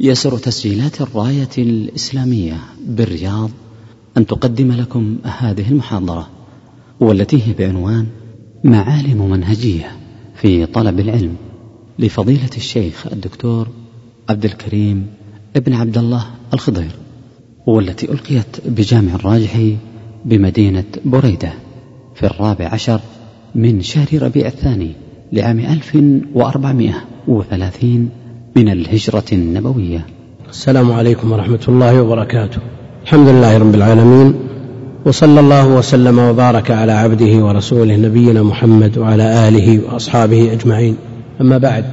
يسر تسجيلات الراية الإسلامية بالرياض أن تقدم لكم هذه المحاضرة والتي هي بعنوان معالم منهجية في طلب العلم لفضيلة الشيخ الدكتور عبد الكريم ابن عبد الله الخضير والتي ألقيت بجامع الراجحي بمدينة بريدة في الرابع عشر من شهر ربيع الثاني لعام ألف وأربعمائة وثلاثين من الهجرة النبوية. السلام عليكم ورحمة الله وبركاته. الحمد لله رب العالمين وصلى الله وسلم وبارك على عبده ورسوله نبينا محمد وعلى آله وأصحابه أجمعين. أما بعد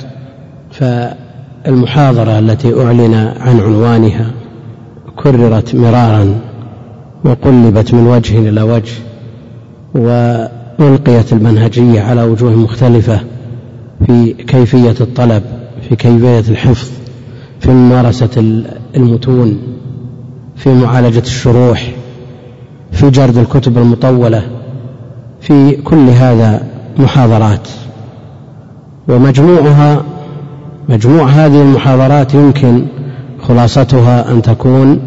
فالمحاضرة التي أعلن عن عنوانها كررت مرارا وقلبت من وجه إلى وجه وألقيت المنهجية على وجوه مختلفة في كيفية الطلب في كيفية الحفظ في ممارسة المتون في معالجة الشروح في جرد الكتب المطولة في كل هذا محاضرات. ومجموعها مجموع هذه المحاضرات يمكن خلاصتها أن تكون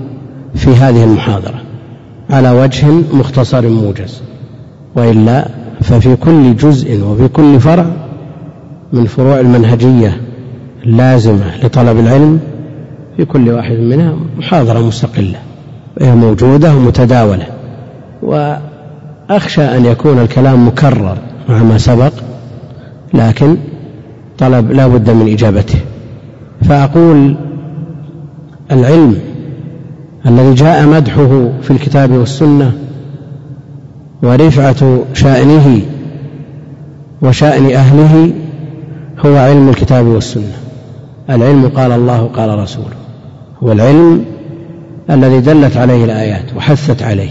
في هذه المحاضرة على وجه مختصر موجز. وإلا ففي كل جزء وفي كل فرع من فروع المنهجية اللازمة لطلب العلم في كل واحد منها محاضرة مستقلة وهي موجودة ومتداولة. وأخشى أن يكون الكلام مكرر مع ما سبق لكن طلب لا بد من إجابته. فأقول العلم الذي جاء مدحه في الكتاب والسنة ورفعة شأنه وشأن أهله هو علم الكتاب والسنة. العلم قال الله قال رسوله. هو العلم الذي دلت عليه الآيات وحثت عليه.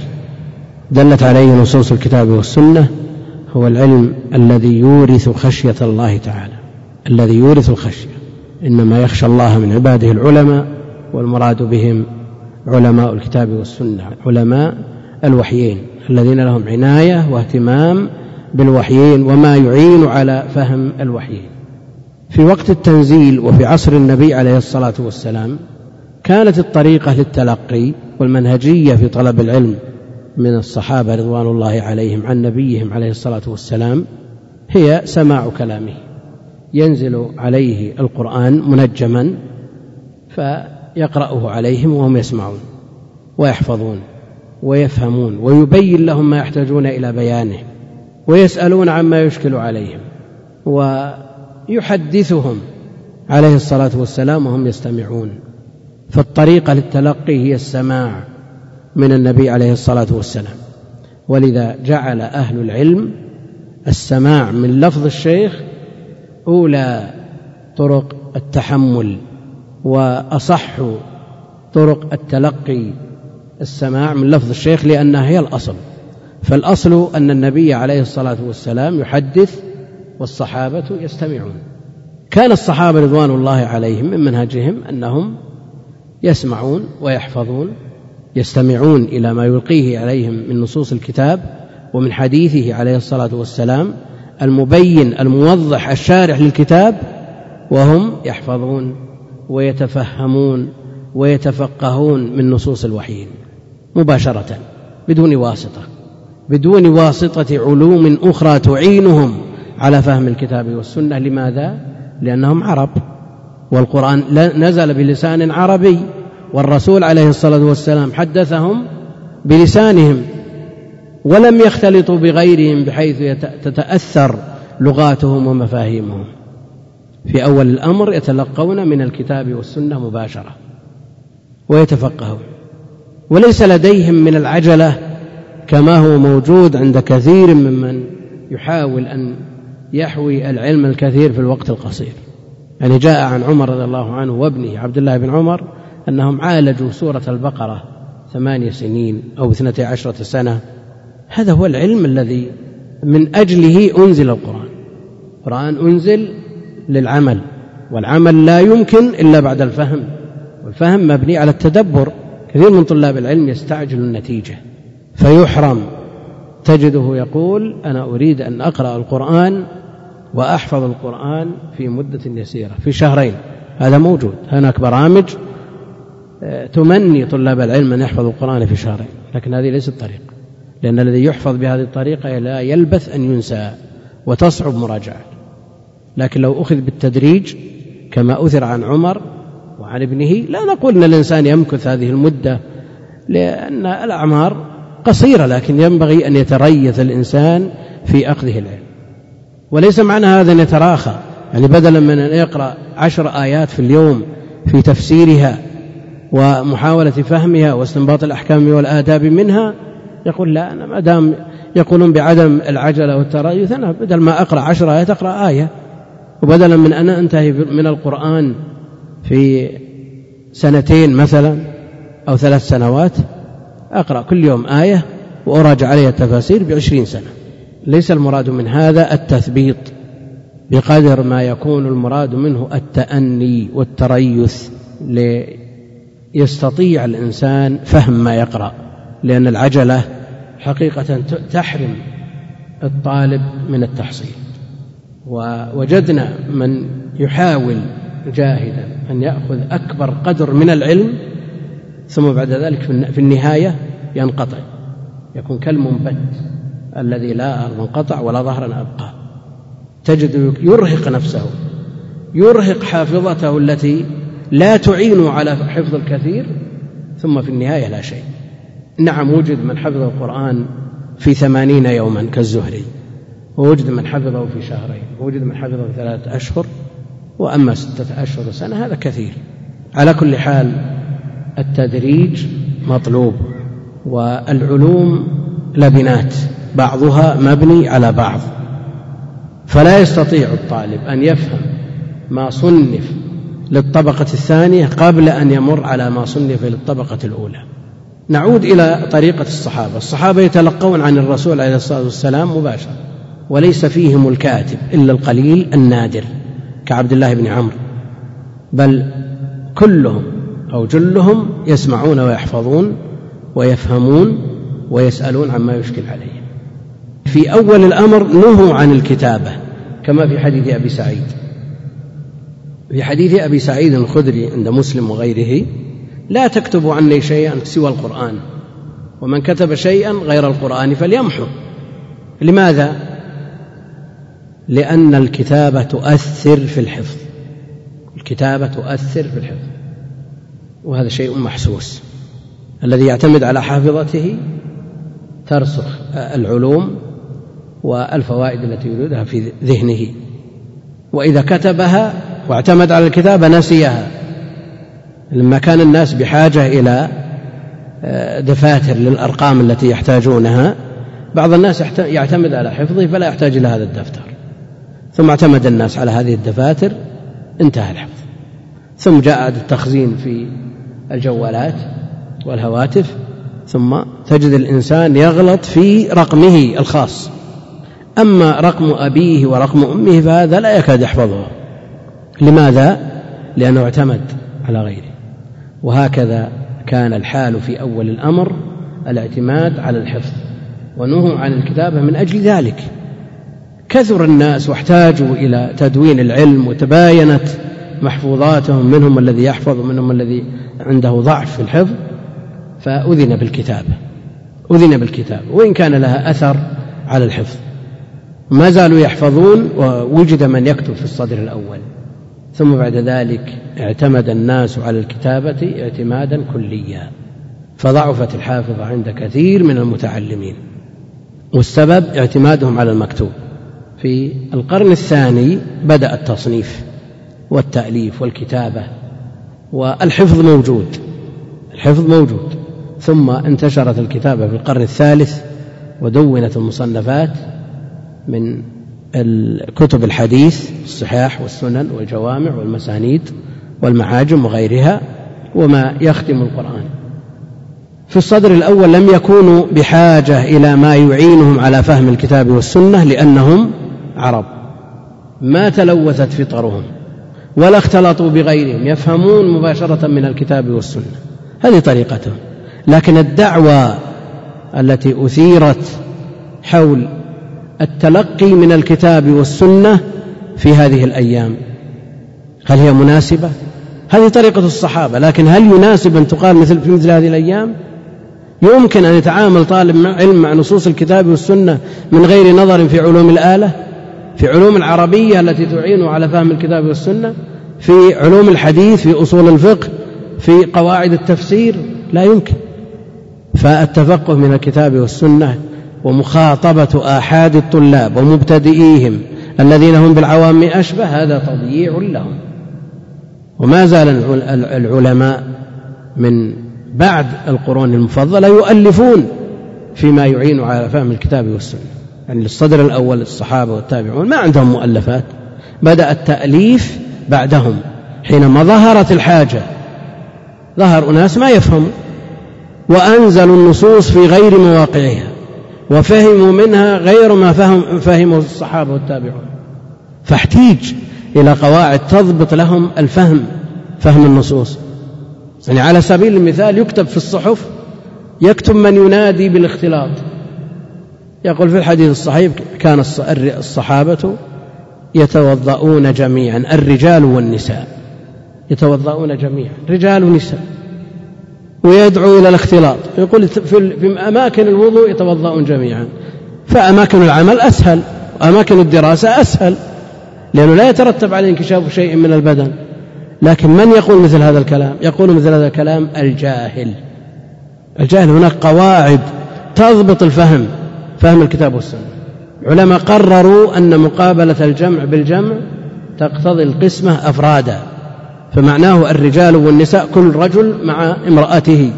دلت عليه نصوص الكتاب والسنة. هو العلم الذي يورث خشية الله تعالى. الذي يورث الخشية. إنما يخشى الله من عباده العلماء والمراد بهم علماء الكتاب والسنة علماء الوحيين الذين لهم عناية واهتمام بالوحيين وما يعين على فهم الوحيين. في وقت التنزيل وفي عصر النبي عليه الصلاة والسلام كانت الطريقة للتلقي والمنهجية في طلب العلم من الصحابة رضوان الله عليهم عن نبيهم عليه الصلاة والسلام هي سماع كلامه. ينزل عليه القرآن منجما فيقرأه عليهم وهم يسمعون ويحفظون ويفهمون ويبين لهم ما يحتاجون إلى بيانه ويسألون عما يشكل عليهم. ويحدثهم عليه الصلاة والسلام وهم يستمعون. فالطريقة للتلقي هي السماع من النبي عليه الصلاة والسلام. ولذا جعل أهل العلم السماع من لفظ الشيخ أولى طرق التحمل وأصح طرق التلقي السماع من لفظ الشيخ لأنها هي الأصل. فالأصل أن النبي عليه الصلاة والسلام يحدث والصحابة يستمعون. كان الصحابة رضوان الله عليهم من منهجهم أنهم يسمعون ويحفظون يستمعون إلى ما يلقيه عليهم من نصوص الكتاب ومن حديثه عليه الصلاة والسلام المبين الموضح الشارح للكتاب وهم يحفظون ويتفهمون ويتفقهون من نصوص الوحيين مباشرة بدون واسطة بدون واسطة علوم أخرى تعينهم. على فهم الكتاب والسنة لماذا؟ لأنهم عرب والقرآن نزل بلسان عربي والرسول عليه الصلاة والسلام حدثهم بلسانهم ولم يختلطوا بغيرهم بحيث تتأثر لغاتهم ومفاهيمهم في أول الأمر يتلقون من الكتاب والسنة مباشرة ويتفقهون وليس لديهم من العجلة كما هو موجود عند كثير ممن يحاول أن يحوي العلم الكثير في الوقت القصير. يعني جاء عن عمر رضي الله عنه وابنه عبد الله بن عمر أنهم عالجوا سورة البقرة ثمانية سنين أو اثنتي عشرة سنة. هذا هو العلم الذي من أجله أنزل القرآن. القرآن أنزل للعمل والعمل لا يمكن إلا بعد الفهم. والفهم مبني على التدبر. كثير من طلاب العلم يستعجل النتيجة فيحرم. تجده يقول أنا أريد أن أقرأ القرآن وأحفظ القرآن في مدة يسيرة في شهرين هذا موجود هناك برامج آه، تمني طلاب العلم أن يحفظوا القرآن في شهرين لكن هذه ليست الطريقة لأن الذي يحفظ بهذه الطريقة لا يلبث أن ينسى وتصعب مراجعة. لكن لو أخذ بالتدريج كما أثر عن عمر وعن ابنه لا نقول أن الإنسان يمكث هذه المدة لأن الأعمار قصيرة لكن ينبغي أن يتريث الإنسان في أخذه العلم. وليس معنى هذا أن يتراخى يعني بدلا من أن يقرأ عشر آيات في اليوم في تفسيرها ومحاولة فهمها واستنباط الأحكام والآداب منها يقول لا أنا ما دام يقولون بعدم العجلة والتريث أنا بدل ما أقرأ عشر آيات أقرأ آية. وبدلا من أن أنتهي من القرآن في سنتين مثلا أو ثلاث سنوات أقرأ كل يوم آية وأراجع عليها التفاسير بعشرين سنة. ليس المراد من هذا التثبيط. بقدر ما يكون المراد منه التأني والتريث ليستطيع الإنسان فهم ما يقرأ. لأن العجلة حقيقة تحرم الطالب من التحصيل. ووجدنا من يحاول جاهدا أن يأخذ أكبر قدر من العلم ثم بعد ذلك في النهاية ينقطع. يكون كالمنبت الذي لا أرض انقطع ولا ظهرا أبقى. تجد يرهق نفسه يرهق حافظته التي لا تعين على حفظ الكثير ثم في النهاية لا شيء. نعم وجد من حفظ القرآن في ثمانين يوما كالزهري ووجد من حفظه في شهرين ووجد من حفظه في ثلاثة أشهر وأما ستة أشهر سنة هذا كثير. على كل حال التدريج مطلوب والعلوم لبنات بعضها مبني على بعض. فلا يستطيع الطالب أن يفهم ما صنف للطبقة الثانية قبل أن يمر على ما صنف للطبقة الأولى. نعود إلى طريقة الصحابة. الصحابة يتلقون عن الرسول عليه الصلاة والسلام مباشرة وليس فيهم الكاتب إلا القليل النادر كعبد الله بن عمرو بل كلهم أو جلهم يسمعون ويحفظون ويفهمون ويسألون عما يشكل عليهم. في أول الأمر نهوا عن الكتابة كما في حديث أبي سعيد. في حديث أبي سعيد الخدري عند مسلم وغيره لا تكتبوا عني شيئا سوى القرآن ومن كتب شيئا غير القرآن فليمحو. لماذا؟ لأن الكتابة تؤثر في الحفظ. الكتابة تؤثر في الحفظ. وهذا شيء محسوس. الذي يعتمد على حافظته ترسخ العلوم والفوائد التي يريدها في ذهنه. وإذا كتبها واعتمد على الكتابة نسيها. لما كان الناس بحاجة إلى آه، دفاتر للأرقام التي يحتاجونها. بعض الناس يعتمد على حفظه فلا يحتاج إلى هذا الدفتر. ثم اعتمد الناس على هذه الدفاتر انتهى الحفظ. ثم جاء التخزين في الجوالات والهواتف ثم تجد الإنسان يغلط في رقمه الخاص. أما رقم أبيه ورقم أمه فهذا لا يكاد يحفظه. لماذا؟ لأنه اعتمد على غيره. وهكذا كان الحال في أول الأمر الاعتماد على الحفظ. ونهوا عن الكتابة من أجل ذلك. كثر الناس واحتاجوا إلى تدوين العلم وتباينت محفوظاتهم منهم الذي يحفظ ومنهم الذي عنده ضعف في الحفظ فأذن بالكتابة أذن بالكتابة وإن كان لها أثر على الحفظ. ما زالوا يحفظون ووجد من يكتب في الصدر الأول. ثم بعد ذلك اعتمد الناس على الكتابة اعتمادا كليا. فضعفت الحافظة عند كثير من المتعلمين. والسبب اعتمادهم على المكتوب. في القرن الثاني بدأ التصنيف. والتأليف والكتابة والحفظ موجود الحفظ موجود. ثم انتشرت الكتابة في القرن الثالث ودونت المصنفات من كتب الحديث الصحاح والسنن والجوامع والمسانيد والمعاجم وغيرها وما يختم القرآن. في الصدر الأول لم يكونوا بحاجة إلى ما يعينهم على فهم الكتاب والسنة لأنهم عرب. ما تلوثت فطرهم. ولا اختلطوا بغيرهم يفهمون مباشرة من الكتاب والسنة. هذه طريقتهم. لكن الدعوة التي أثيرت حول التلقي من الكتاب والسنة في هذه الأيام هل هي مناسبة؟ هذه طريقة الصحابة. لكن هل يناسب أن تقال مثل في مثل هذه الأيام؟ يمكن أن يتعامل طالب علم مع نصوص الكتاب والسنة من غير نظر في علوم الآلة؟ في علوم العربية التي تعينه على فهم الكتاب والسنة في علوم الحديث في أصول الفقه في قواعد التفسير لا يمكن. فالتفقه من الكتاب والسنة ومخاطبة آحاد الطلاب ومبتدئيهم الذين هم بالعوام أشبه هذا تضييع لهم. وما زال العلماء من بعد القرون المفضلة يؤلفون فيما يعين على فهم الكتاب والسنة. يعني الصدر الأول الصحابة والتابعون ما عندهم مؤلفات. بدأ التأليف بعدهم. حينما ظهرت الحاجة ظهر أناس ما يفهموا وأنزلوا النصوص في غير مواقعها وفهموا منها غير ما فهم فهمه الصحابة والتابعون. فاحتيج إلى قواعد تضبط لهم الفهم فهم النصوص. يعني على سبيل المثال يكتب في الصحف يكتب من ينادي بالاختلاط. يقول في الحديث الصحيح كان الصحابة يتوضؤون جميعا الرجال والنساء يتوضؤون جميعا رجال ونساء ويدعو إلى الاختلاط. يقول في أماكن الوضوء يتوضؤون جميعا فأماكن العمل أسهل وأماكن الدراسة أسهل لأنه لا يترتب عليه انكشاف شيء من البدن. لكن من يقول مثل هذا الكلام؟ يقول مثل هذا الكلام الجاهل. الجاهل هناك قواعد تضبط الفهم. فهم الكتاب والسنة. العلماء قرروا أن مقابلة الجمع بالجمع تقتضي القسمة أفرادا فمعناه الرجال والنساء كل رجل مع امرأته.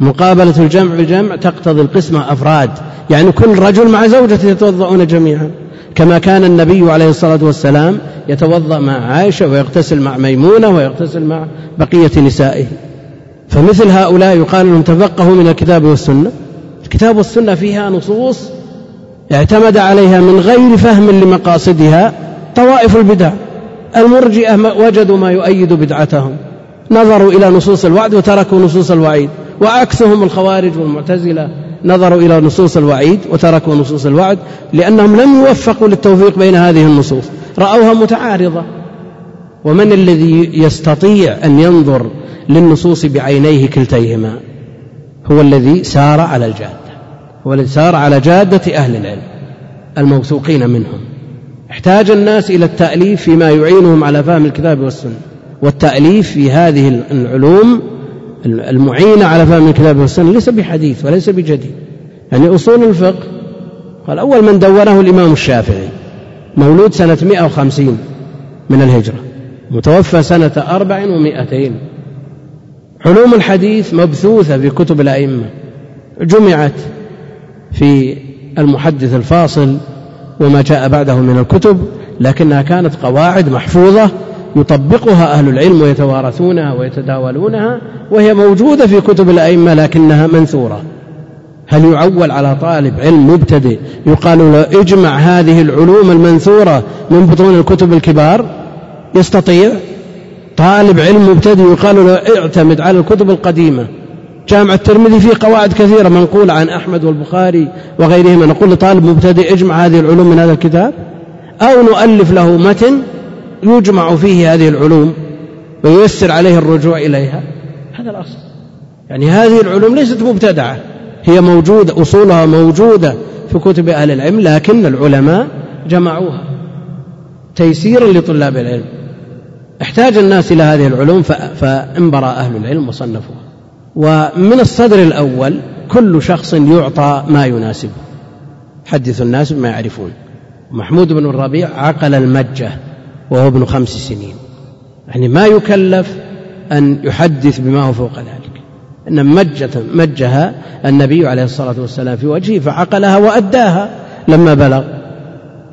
مقابلة الجمع بالجمع تقتضي القسمة أفراد يعني كل رجل مع زوجته يتوضؤون جميعا. كما كان النبي عليه الصلاة والسلام يتوضأ مع عائشة ويغتسل مع ميمونة ويغتسل مع بقية نسائه. فمثل هؤلاء يقال لهم تفقهوا من الكتاب والسنة. الكتاب والسنة فيها نصوص اعتمد عليها من غير فهم لمقاصدها طوائف البدع. المرجئة وجدوا ما يؤيد بدعتهم. نظروا إلى نصوص الوعد وتركوا نصوص الوعيد. وعكسهم الخوارج والمعتزلة نظروا إلى نصوص الوعيد وتركوا نصوص الوعد لأنهم لم يوفقوا للتوفيق بين هذه النصوص. رأوها متعارضة. ومن الذي يستطيع أن ينظر للنصوص بعينيه كلتيهما؟ هو الذي سار على الجادة هو على جادة أهل العلم الموثوقين منهم. احتاج الناس إلى التأليف فيما يعينهم على فهم الكتاب والسنة والتأليف في هذه العلوم المعينة على فهم الكتاب والسنة ليس بحديث وليس بجديد. يعني أصول الفقه قال أول من دونه الإمام الشافعي مولود سنة 150 من الهجرة متوفى سنة أربع ومائتين علوم الحديث مبثوثة في كتب الأئمة جمعت في المحدث الفاصل وما جاء بعده من الكتب لكنها كانت قواعد محفوظة يطبقها أهل العلم ويتوارثونها ويتداولونها وهي موجودة في كتب الأئمة لكنها منثورة. هل يعول على طالب علم مبتدئ يقال له اجمع هذه العلوم المنثورة من بطون الكتب الكبار؟ يستطيع؟ طالب علم مبتدئ يقال له اعتمد على الكتب القديمة. جامع الترمذي فيه قواعد كثيرة منقولة عن أحمد والبخاري وغيرهما. نقول لطالب مبتدئ اجمع هذه العلوم من هذا الكتاب أو نؤلف له متن يجمع فيه هذه العلوم وييسر عليه الرجوع إليها. هذا الأصل. يعني هذه العلوم ليست مبتدعة هي موجودة أصولها موجودة في كتب أهل العلم لكن العلماء جمعوها. تيسيرا لطلاب العلم. احتاج الناس إلى هذه العلوم فانبرى أهل العلم وصنفوها. ومن الصدر الأول كل شخص يعطى ما يناسبه حدث الناس بما يعرفون. محمود بن الربيع عقل المجة وهو ابن خمس سنين. يعني ما يكلف أن يحدث بما هو فوق ذلك. إن مجة مجها النبي عليه الصلاة والسلام في وجهه فعقلها وأداها. لما بلغ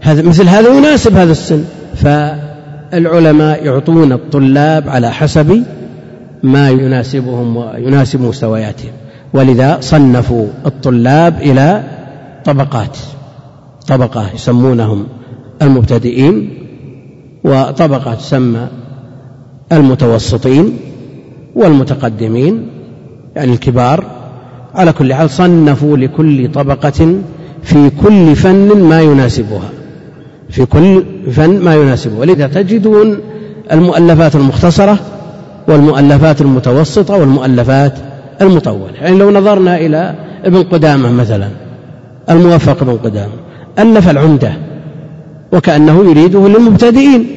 هذا مثل هذا يناسب هذا السن. فالعلماء يعطون الطلاب على حسب ما يناسبهم ويناسب مستوياتهم. ولذا صنفوا الطلاب إلى طبقات طبقة يسمونهم المبتدئين وطبقة تسمى المتوسطين والمتقدمين يعني الكبار. على كل حال صنفوا لكل طبقة في كل فن ما يناسبها في كل فن ما يناسبه ولذا تجدون المؤلفات المختصرة والمؤلفات المتوسطة والمؤلفات المطولة. يعني لو نظرنا إلى ابن قدامة مثلا الموفق ابن قدامة ألف العمدة وكأنه يريده للمبتدئين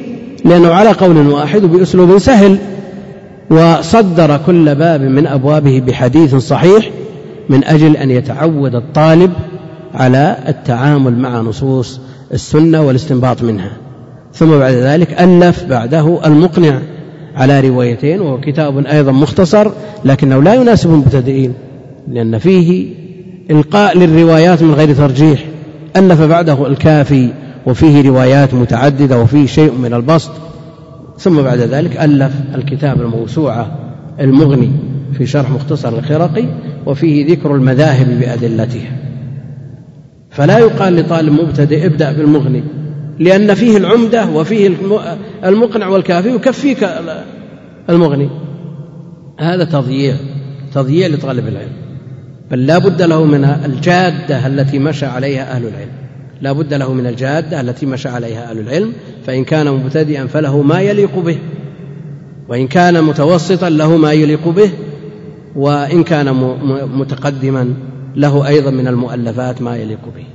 لأنه على قول واحد وبأسلوب سهل وصدر كل باب من أبوابه بحديث صحيح من أجل أن يتعود الطالب على التعامل مع نصوص السنة والاستنباط منها. ثم بعد ذلك ألف بعده المقنع على روايتين وهو كتاب أيضا مختصر لكنه لا يناسب المبتدئين لأن فيه إلقاء للروايات من غير ترجيح. ألف بعده الكافي وفيه روايات متعددة وفيه شيء من البسط. ثم بعد ذلك ألف الكتاب الموسوعة المغني في شرح مختصر الخرقي وفيه ذكر المذاهب بأدلتها فلا يقال لطالب مبتدئ ابدأ بالمغني. لأن فيه العمدة وفيه المقنع والكافي يكفيك المغني. هذا تضييع تضييع لطالب العلم. بل لا بد له من الجادة التي مشى عليها أهل العلم. لا بد له من الجادة التي مشى عليها أهل العلم. فإن كان مبتدئا فله ما يليق به. وإن كان متوسطا له ما يليق به. وإن كان متقدما له أيضا من المؤلفات ما يليق به.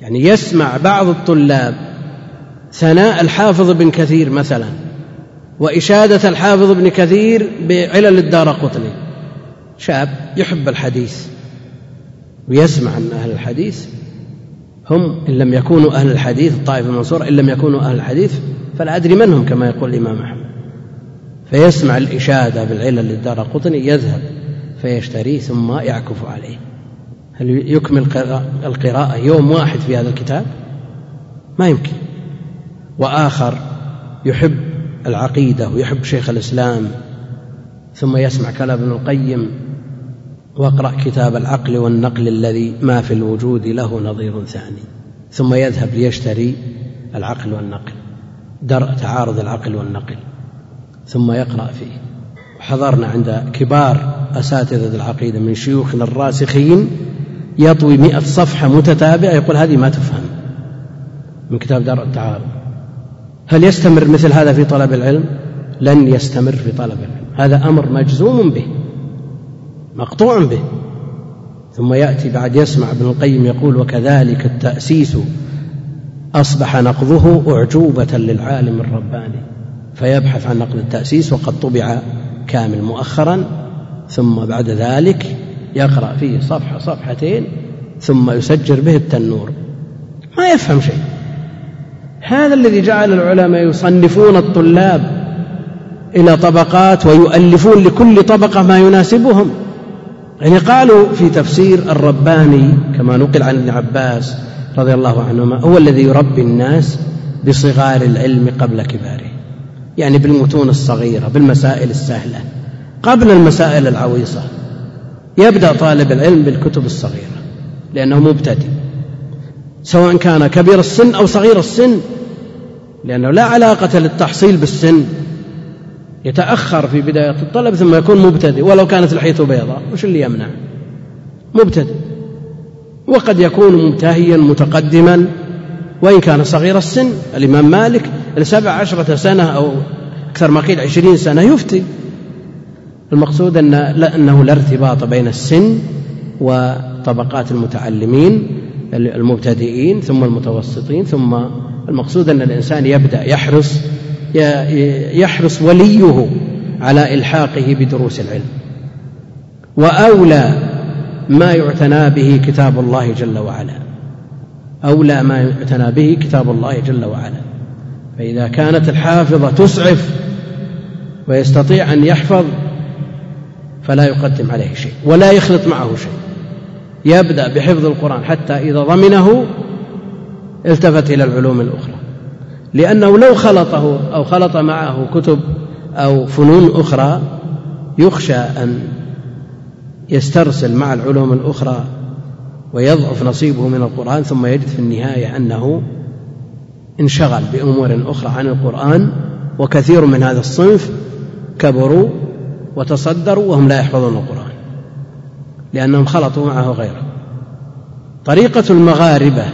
يعني يسمع بعض الطلاب ثناء الحافظ بن كثير مثلا وإشادة الحافظ بن كثير بعلل الدار قطني. شاب يحب الحديث ويسمع أن أهل الحديث هم إن لم يكونوا أهل الحديث الطائفة المنصورة إن لم يكونوا أهل الحديث فلا أدري من هم كما يقول الإمام أحمد. فيسمع الإشادة بالعلل للدار قطني يذهب فيشتريه ثم يعكف عليه. هل يكمل القراءة يوم واحد في هذا الكتاب؟ ما يمكن. وآخر يحب العقيدة ويحب شيخ الإسلام ثم يسمع كلام ابن القيم واقرأ كتاب العقل والنقل الذي ما في الوجود له نظير ثاني ثم يذهب ليشتري العقل والنقل درء تعارض العقل والنقل ثم يقرأ فيه. حضرنا عند كبار أساتذة العقيدة من شيوخنا الراسخين يطوي مئة صفحة متتابعة يقول هذه ما تفهم من كتاب درء التعارض. هل يستمر مثل هذا في طلب العلم؟ لن يستمر في طلب العلم. هذا أمر مجزوم به مقطوع به. ثم يأتي بعد يسمع ابن القيم يقول وكذلك التأسيس أصبح نقضه أعجوبة للعالم الرباني. فيبحث عن نقد التأسيس وقد طبع كامل مؤخرا ثم بعد ذلك يقرأ فيه صفحة صفحتين ثم يسجر به التنور. ما يفهم شيء. هذا الذي جعل العلماء يصنفون الطلاب إلى طبقات ويؤلفون لكل طبقة ما يناسبهم. يعني قالوا في تفسير الرباني كما نقل عن ابن عباس رضي الله عنهما هو الذي يربي الناس بصغار العلم قبل كباره. يعني بالمتون الصغيرة بالمسائل السهلة قبل المسائل العويصة. يبدأ طالب العلم بالكتب الصغيرة لأنه مبتدئ. سواء كان كبير السن أو صغير السن لأنه لا علاقة للتحصيل بالسن. يتأخر في بداية الطلب ثم يكون مبتدئ ولو كانت لحيته بيضاء وش اللي يمنع؟ مبتدئ. وقد يكون منتهيا متقدما. وإن كان صغير السن الإمام مالك لسبع عشرة سنة أو أكثر ما قيل عشرين سنة يفتي. المقصود أن أنه لا ارتباط بين السن وطبقات المتعلمين. المبتدئين ثم المتوسطين ثم المقصود أن الإنسان يبدأ يحرص يحرص وليه على إلحاقه بدروس العلم. وأولى ما يعتنى به كتاب الله جل وعلا. أولى ما يعتنى به كتاب الله جل وعلا. فإذا كانت الحافظة تسعف ويستطيع أن يحفظ فلا يقدم عليه شيء ولا يخلط معه شيء. يبدأ بحفظ القرآن حتى إذا ضمنه التفت إلى العلوم الأخرى. لأنه لو خلطه أو خلط معه كتب أو فنون أخرى يخشى أن يسترسل مع العلوم الأخرى ويضعف نصيبه من القرآن ثم يجد في النهاية أنه انشغل بأمور أخرى عن القرآن وكثير من هذا الصنف كبروا وتصدروا وهم لا يحفظون القرآن. لأنهم خلطوا معه غيره. طريقة المغاربة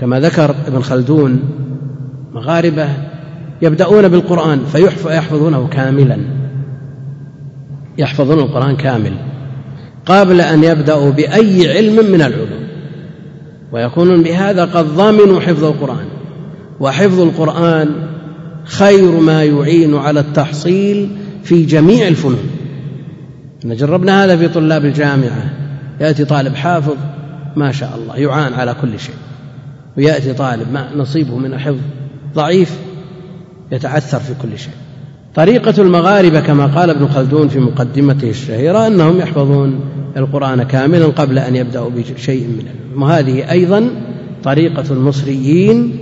كما ذكر ابن خلدون مغاربة يبدأون بالقرآن فيحفظونه كاملا. يحفظون القرآن كامل. قبل أن يبدأوا بأي علم من العلوم. ويكونون بهذا قد ضمنوا حفظ القرآن. وحفظ القرآن خير ما يعين على التحصيل في جميع الفنون. جربنا هذا في طلاب الجامعة. يأتي طالب حافظ ما شاء الله يعان على كل شيء. ويأتي طالب ما نصيبه من الحفظ ضعيف يتعثر في كل شيء. طريقة المغاربة كما قال ابن خلدون في مقدمته الشهيرة أنهم يحفظون القرآن كاملا قبل أن يبدأوا بشيء من العلم. وهذه أيضا طريقة المصريين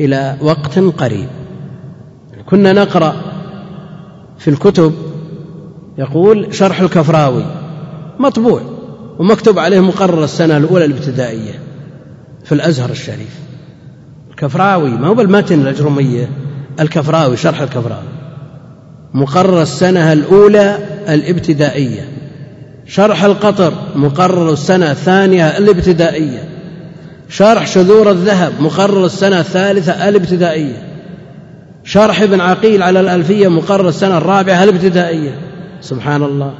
إلى وقت قريب. كنا نقرأ في الكتب يقول شرح الكفراوي مطبوع ومكتوب عليه مقرر السنة الأولى الابتدائية في الأزهر الشريف. الكفراوي ما هو بالمتن الأجرمية الكفراوي شرح الكفراوي. مقرر السنة الأولى الابتدائية. شرح القطر مقرر السنة الثانية الابتدائية. شرح شذور الذهب مقرر السنة الثالثة الابتدائية. شرح ابن عقيل على الألفية مقرر السنة الرابعة الابتدائية. سبحان الله.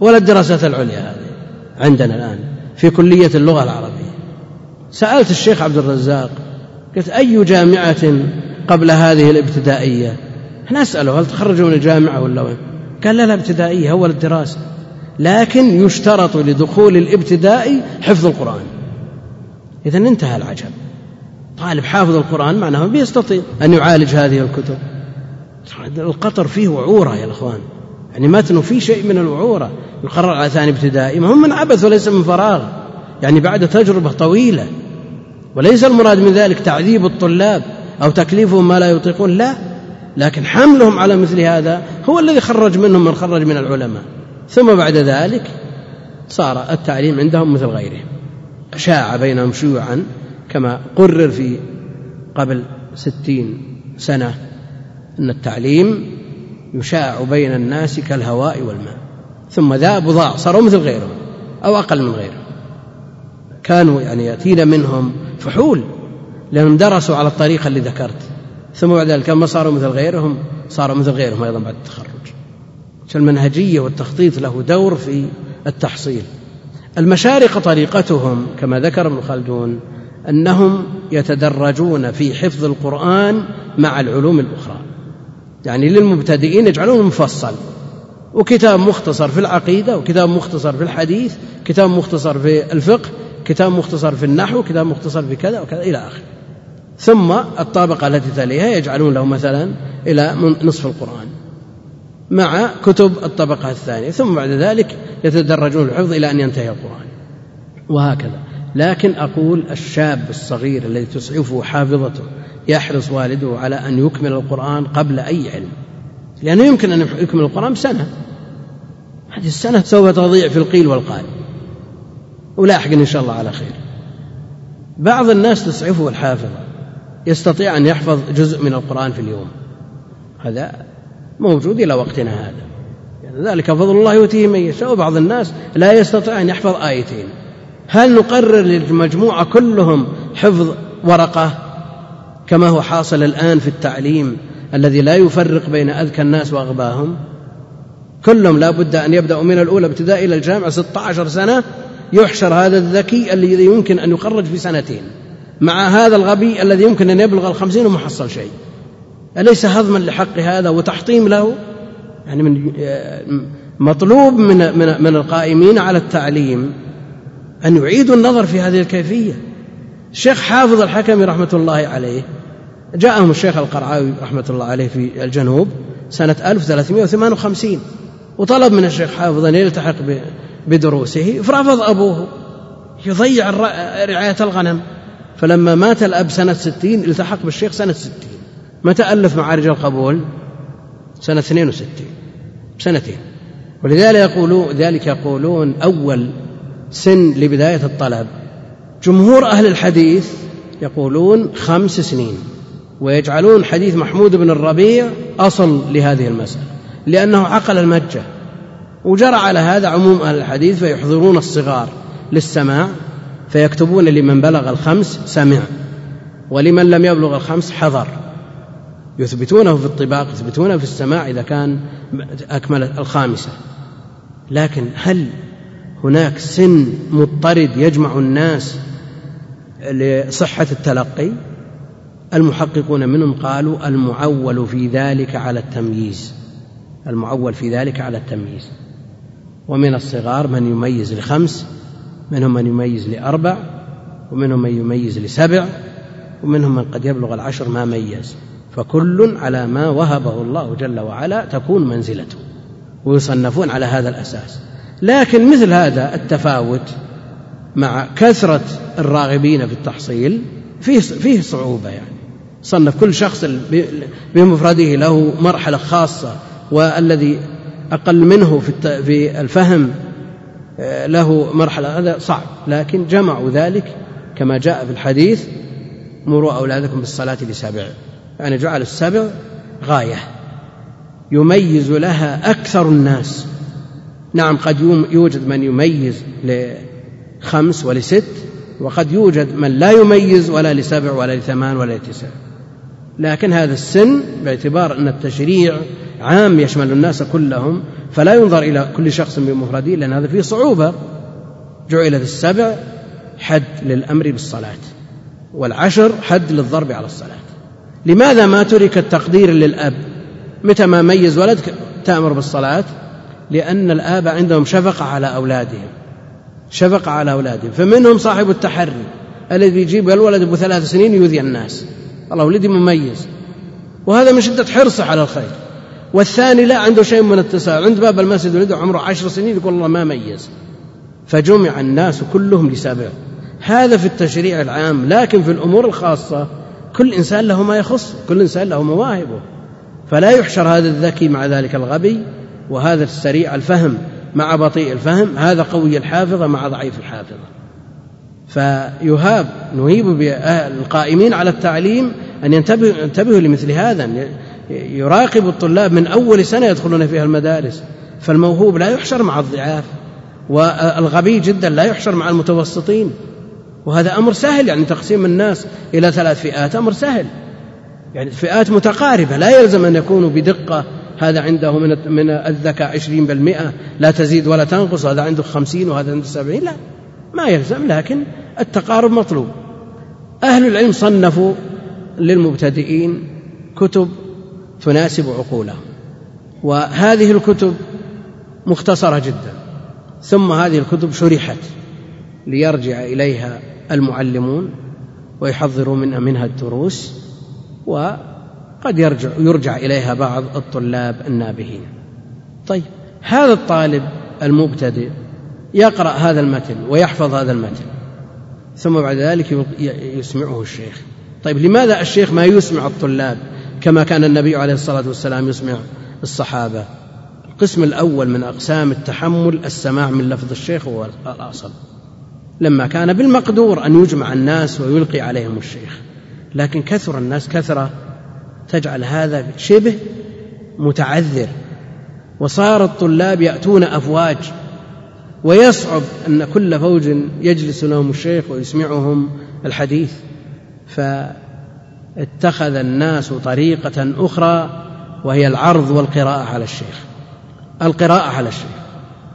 ولا الدراسات العليا هذه عندنا الآن في كلية اللغة العربية. سألت الشيخ عبد الرزاق قلت أي جامعة قبل هذه الابتدائية؟ نسأله هل تخرجوا من الجامعة ولا وين؟ قال لا لا ابتدائية أول الدراسة. لكن يشترط لدخول الابتدائي حفظ القرآن. إذا انتهى العجب. طالب حافظ القرآن معناه بيستطيع أن يعالج هذه الكتب. القطر فيه وعورة يا الأخوان يعني متنه فيه شيء من الوعورة يقرر على ثاني ابتدائي. ما هو من عبث وليس من فراغ. يعني بعد تجربة طويلة. وليس المراد من ذلك تعذيب الطلاب أو تكليفهم ما لا يطيقون. لا. لكن حملهم على مثل هذا هو الذي خرج منهم من خرج من العلماء. ثم بعد ذلك صار التعليم عندهم مثل غيرهم. شاع بينهم شيوعا كما قرر في قبل ستين سنة أن التعليم يشاع بين الناس كالهواء والماء. ثم ذاب وضاع صاروا مثل غيرهم أو أقل من غيرهم. كانوا يعني يأتينا منهم فحول لأنهم درسوا على الطريقة اللي ذكرت. ثم بعد ذلك لما صاروا مثل غيرهم صاروا مثل غيرهم أيضا بعد التخرج. المنهجية والتخطيط له دور في التحصيل. المشارقة طريقتهم كما ذكر ابن خلدون أنهم يتدرجون في حفظ القرآن مع العلوم الأخرى. يعني للمبتدئين يجعلونه مفصل. وكتاب مختصر في العقيدة وكتاب مختصر في الحديث كتاب مختصر في الفقه كتاب مختصر في النحو كتاب مختصر في كذا وكذا إلى آخره. ثم الطابقة التي تليها يجعلون له مثلا إلى نصف القرآن مع كتب الطبقة الثانية. ثم بعد ذلك يتدرجون الحفظ إلى أن ينتهي القرآن. وهكذا. لكن أقول الشاب الصغير الذي تسعفه حافظته يحرص والده على أن يكمل القرآن قبل أي علم. لأنه يمكن أن يكمل القرآن بسنة. هذه السنة سوف تضيع في القيل والقال. ولاحقا إن شاء الله على خير. بعض الناس تسعفه الحافظة. يستطيع أن يحفظ جزء من القرآن في اليوم. هذا موجود إلى وقتنا هذا. يعني ذلك فضل الله يؤتيه من يشاء. وبعض الناس لا يستطيع أن يحفظ آيتين. هل نقرر للمجموعة كلهم حفظ ورقة كما هو حاصل الآن في التعليم الذي لا يفرق بين أذكى الناس وأغباهم؟ كلهم لا بد أن يبدأوا من الأولى ابتداء إلى الجامعة 16 سنة يحشر هذا الذكي الذي يمكن أن يخرج في سنتين. مع هذا الغبي الذي يمكن أن يبلغ الخمسين وما حصل شيء. أليس هضما لحق هذا وتحطيم له؟ يعني من مطلوب من من من القائمين على التعليم أن يعيدوا النظر في هذه الكيفية. الشيخ حافظ الحكمي رحمة الله عليه جاءهم الشيخ القرعاوي رحمة الله عليه في الجنوب سنة 1358 وطلب من الشيخ حافظ أن يلتحق بدروسه فرفض أبوه يضيع رعاية الغنم. فلما مات الأب سنة ستين التحق بالشيخ سنة ستين. متى ألف معارج القبول؟ سنة 62 سنتين ولذلك يقولون ذلك يقولون أول سن لبداية الطلب. جمهور أهل الحديث يقولون خمس سنين ويجعلون حديث محمود بن الربيع أصل لهذه المسألة لأنه عقل المجة. وجرى على هذا عموم أهل الحديث فيحضرون الصغار للسماع فيكتبون لمن بلغ الخمس سمع ولمن لم يبلغ الخمس حضر. يثبتونه في الطباق يثبتونه في السماع إذا كان أكمل الخامسة. لكن هل هناك سن مضطرد يجمع الناس لصحة التلقي. المحققون منهم قالوا المعول في ذلك على التمييز. المعول في ذلك على التمييز. ومن الصغار من يميز لخمس منهم من يميز لأربع ومنهم من يميز لسبع ومنهم من قد يبلغ العشر ما ميز. فكل على ما وهبه الله جل وعلا تكون منزلته. ويصنفون على هذا الأساس. لكن مثل هذا التفاوت مع كثرة الراغبين في التحصيل فيه فيه صعوبة يعني. صنف كل شخص بمفرده له مرحلة خاصة والذي أقل منه في في الفهم آه، له مرحلة هذا صعب. لكن جمعوا ذلك كما جاء في الحديث مروا أولادكم بالصلاة لسبع. يعني جعل السبع غاية. يميز لها أكثر الناس. نعم قد يوجد من يميز لخمس ولست وقد يوجد من لا يميز ولا لسبع ولا لثمان ولا لتسع. لكن هذا السن باعتبار أن التشريع عام يشمل الناس كلهم فلا ينظر إلى كل شخص بمفرده لأن هذا فيه صعوبة. جعلت السبع حد للأمر بالصلاة والعشر حد للضرب على الصلاة. لماذا ما ترك التقدير للأب؟ متى ما ميز ولد تأمر بالصلاة؟ لأن الآب عندهم شفقة على أولادهم. شفقة على أولادهم. فمنهم صاحب التحري الذي يجيب الولد أبو ثلاث سنين يؤذي الناس. والله ولدي مميز. وهذا من شدة حرصه على الخير. والثاني لا عنده شيء من التساهل عند باب المسجد ولده عمره عشر سنين يقول الله ما ميز. فجمع الناس كلهم لسابع هذا في التشريع العام لكن في الأمور الخاصة كل إنسان له ما يخص كل إنسان له مواهبه. فلا يحشر هذا الذكي مع ذلك الغبي. وهذا السريع الفهم مع بطيء الفهم هذا قوي الحافظة مع ضعيف الحافظة. فيهاب نهيب بالقائمين على التعليم أن ينتبهوا لمثل هذا يراقب الطلاب من أول سنة يدخلون فيها المدارس. فالموهوب لا يحشر مع الضعاف والغبي جدا لا يحشر مع المتوسطين. وهذا أمر سهل يعني تقسيم الناس إلى ثلاث فئات أمر سهل. يعني فئات متقاربة لا يلزم أن يكونوا بدقة هذا عنده من من الذكاء عشرين بالمئة لا تزيد ولا تنقص وهذا عنده خمسين وهذا عنده سبعين لا ما يلزم لكن التقارب مطلوب. أهل العلم صنفوا للمبتدئين كتب تناسب عقولهم وهذه الكتب مختصرة جدا ثم هذه الكتب شرحت ليرجع إليها المعلمون ويحضروا منها الدروس وقد يرجع يرجع إليها بعض الطلاب النابهين. طيب هذا الطالب المبتدئ يقرأ هذا المتن ويحفظ هذا المتن ثم بعد ذلك يسمعه الشيخ. طيب لماذا الشيخ ما يسمع الطلاب كما كان النبي عليه الصلاة والسلام يسمع الصحابة؟ القسم الأول من أقسام التحمل السماع من لفظ الشيخ هو الأصل. لما كان بالمقدور أن يجمع الناس ويلقي عليهم الشيخ لكن كثر الناس كثرة تجعل هذا شبه متعذر. وصار الطلاب يأتون أفواج ويصعب أن كل فوج يجلس لهم الشيخ ويسمعهم الحديث. فاتخذ الناس طريقة أخرى وهي العرض والقراءة على الشيخ. القراءة على الشيخ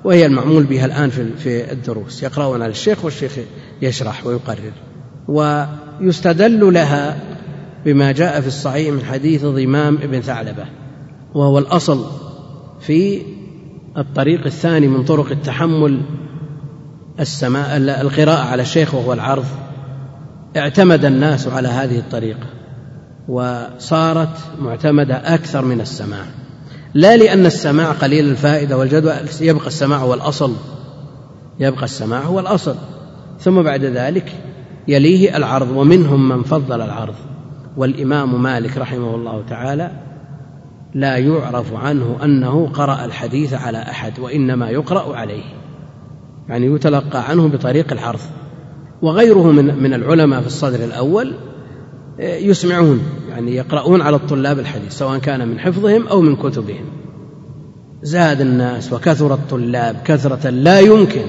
وهي المعمول بها الآن في الدروس. يقرأون على الشيخ والشيخ يشرح ويقرر ويستدل لها بما جاء في الصحيح من حديث ضمام بن ثعلبة وهو الأصل في الطريق الثاني من طرق التحمل السماء القراءة على الشيخ وهو العرض. اعتمد الناس على هذه الطريقة وصارت معتمدة أكثر من السماع. لا لأن السماع قليل الفائدة والجدوى يبقى السماع هو الأصل يبقى السماع هو الأصل. ثم بعد ذلك يليه العرض ومنهم من فضل العرض. والإمام مالك رحمه الله تعالى لا يعرف عنه أنه قرأ الحديث على أحد وإنما يقرأ عليه. يعني يتلقى عنه بطريق العرض. وغيره من من العلماء في الصدر الأول يسمعون يعني يقرؤون على الطلاب الحديث سواء كان من حفظهم أو من كتبهم. زاد الناس وكثر الطلاب كثرة لا يمكن.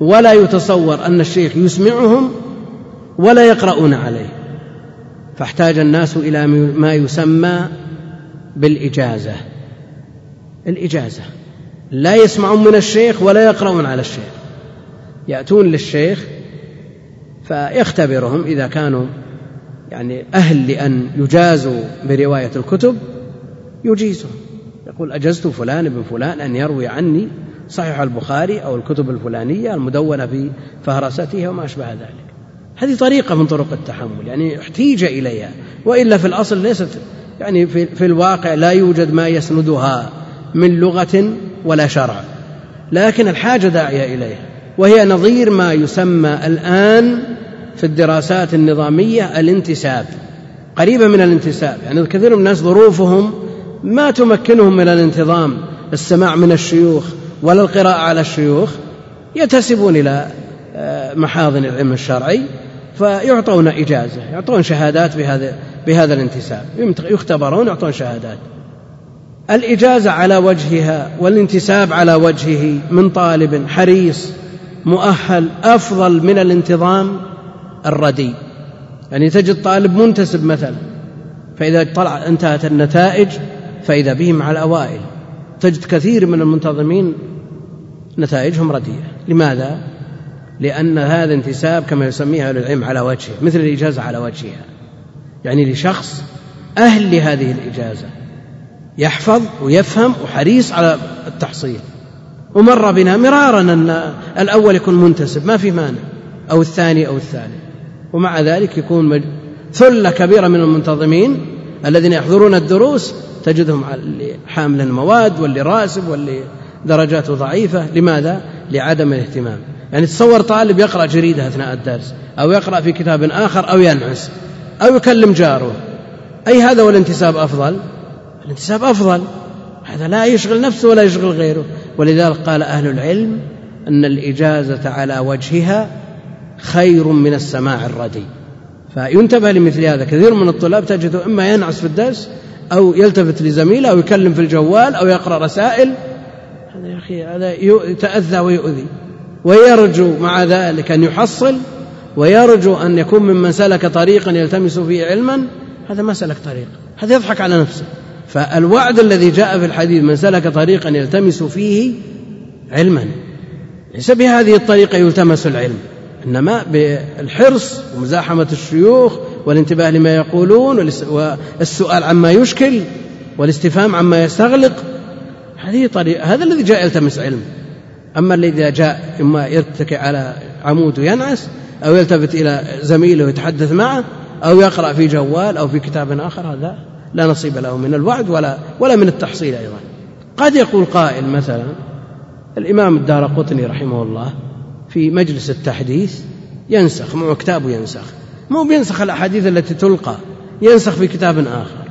ولا يتصور أن الشيخ يسمعهم ولا يقرؤون عليه. فاحتاج الناس إلى ما يسمى بالإجازة. الإجازة. لا يسمعون من الشيخ ولا يقرؤون على الشيخ. يأتون للشيخ فيختبرهم إذا كانوا يعني أهل لأن يجازوا برواية الكتب يجيزهم. يقول أجزت فلان بن فلان أن يروي عني صحيح البخاري أو الكتب الفلانية المدونة في فهرستها وما أشبه ذلك. هذه طريقة من طرق التحمل يعني احتيج إليها. وإلا في الأصل ليست يعني في, في الواقع لا يوجد ما يسندها من لغة ولا شرع. لكن الحاجة داعية إليها وهي نظير ما يسمى الآن في الدراسات النظامية الانتساب. قريبة من الانتساب يعني كثير من الناس ظروفهم ما تمكنهم من الانتظام السماع من الشيوخ ولا القراءة على الشيوخ ينتسبون إلى محاضن العلم الشرعي فيعطون إجازة يعطون شهادات بهذا بهذا الانتساب. يختبرون يعطون شهادات. الإجازة على وجهها والانتساب على وجهه من طالب حريص مؤهل أفضل من الانتظام الردي يعني تجد طالب منتسب مثلا فإذا طلع انتهت النتائج فإذا به مع الأوائل. تجد كثير من المنتظمين نتائجهم رديئة. لماذا؟ لأن هذا انتساب كما يسميها أهل العلم على وجهه مثل الإجازة على وجهها. يعني لشخص أهل لهذه الإجازة يحفظ ويفهم وحريص على التحصيل. ومر بنا مرارا أن الأول يكون منتسب ما في مانع أو الثاني أو الثالث. ومع ذلك يكون ثلة كبيرة من المنتظمين الذين يحضرون الدروس تجدهم اللي حامل المواد واللي راسب واللي درجاته ضعيفة. لماذا؟ لعدم الاهتمام. يعني تصور طالب يقرأ جريدة أثناء الدرس أو يقرأ في كتاب آخر أو ينعس أو يكلم جاره. أي هذا والانتساب أفضل؟ الانتساب أفضل. هذا لا يشغل نفسه ولا يشغل غيره. ولذلك قال أهل العلم أن الإجازة على وجهها خير من السماع الردي. فينتبه لمثل هذا. كثير من الطلاب تجده إما ينعس في الدرس أو يلتفت لزميله أو يكلم في الجوال أو يقرأ رسائل. هذا يا أخي هذا يتأذى ويؤذي. ويرجو مع ذلك أن يحصل ويرجو أن يكون ممن سلك طريقا يلتمس فيه علما هذا ما سلك طريق هذا يضحك على نفسه. فالوعد الذي جاء في الحديث من سلك طريقا يلتمس فيه علما ليس بهذه الطريقة يلتمس العلم إنما بالحرص ومزاحمة الشيوخ والانتباه لما يقولون والسؤال عما يشكل والاستفهام عما يستغلق. هذه طريقة هذا الذي جاء يلتمس علم. أما الذي جاء إما يتكئ على عمود وينعس أو يلتفت إلى زميله ويتحدث معه أو يقرأ في جوال أو في كتاب آخر هذا لا نصيب له من الوعد ولا ولا من التحصيل أيضا. قد يقول قائل مثلا الإمام الدار قطني رحمه الله في مجلس التحديث ينسخ معه كتاب ينسخ مو بينسخ الأحاديث التي تلقى ينسخ في كتاب آخر.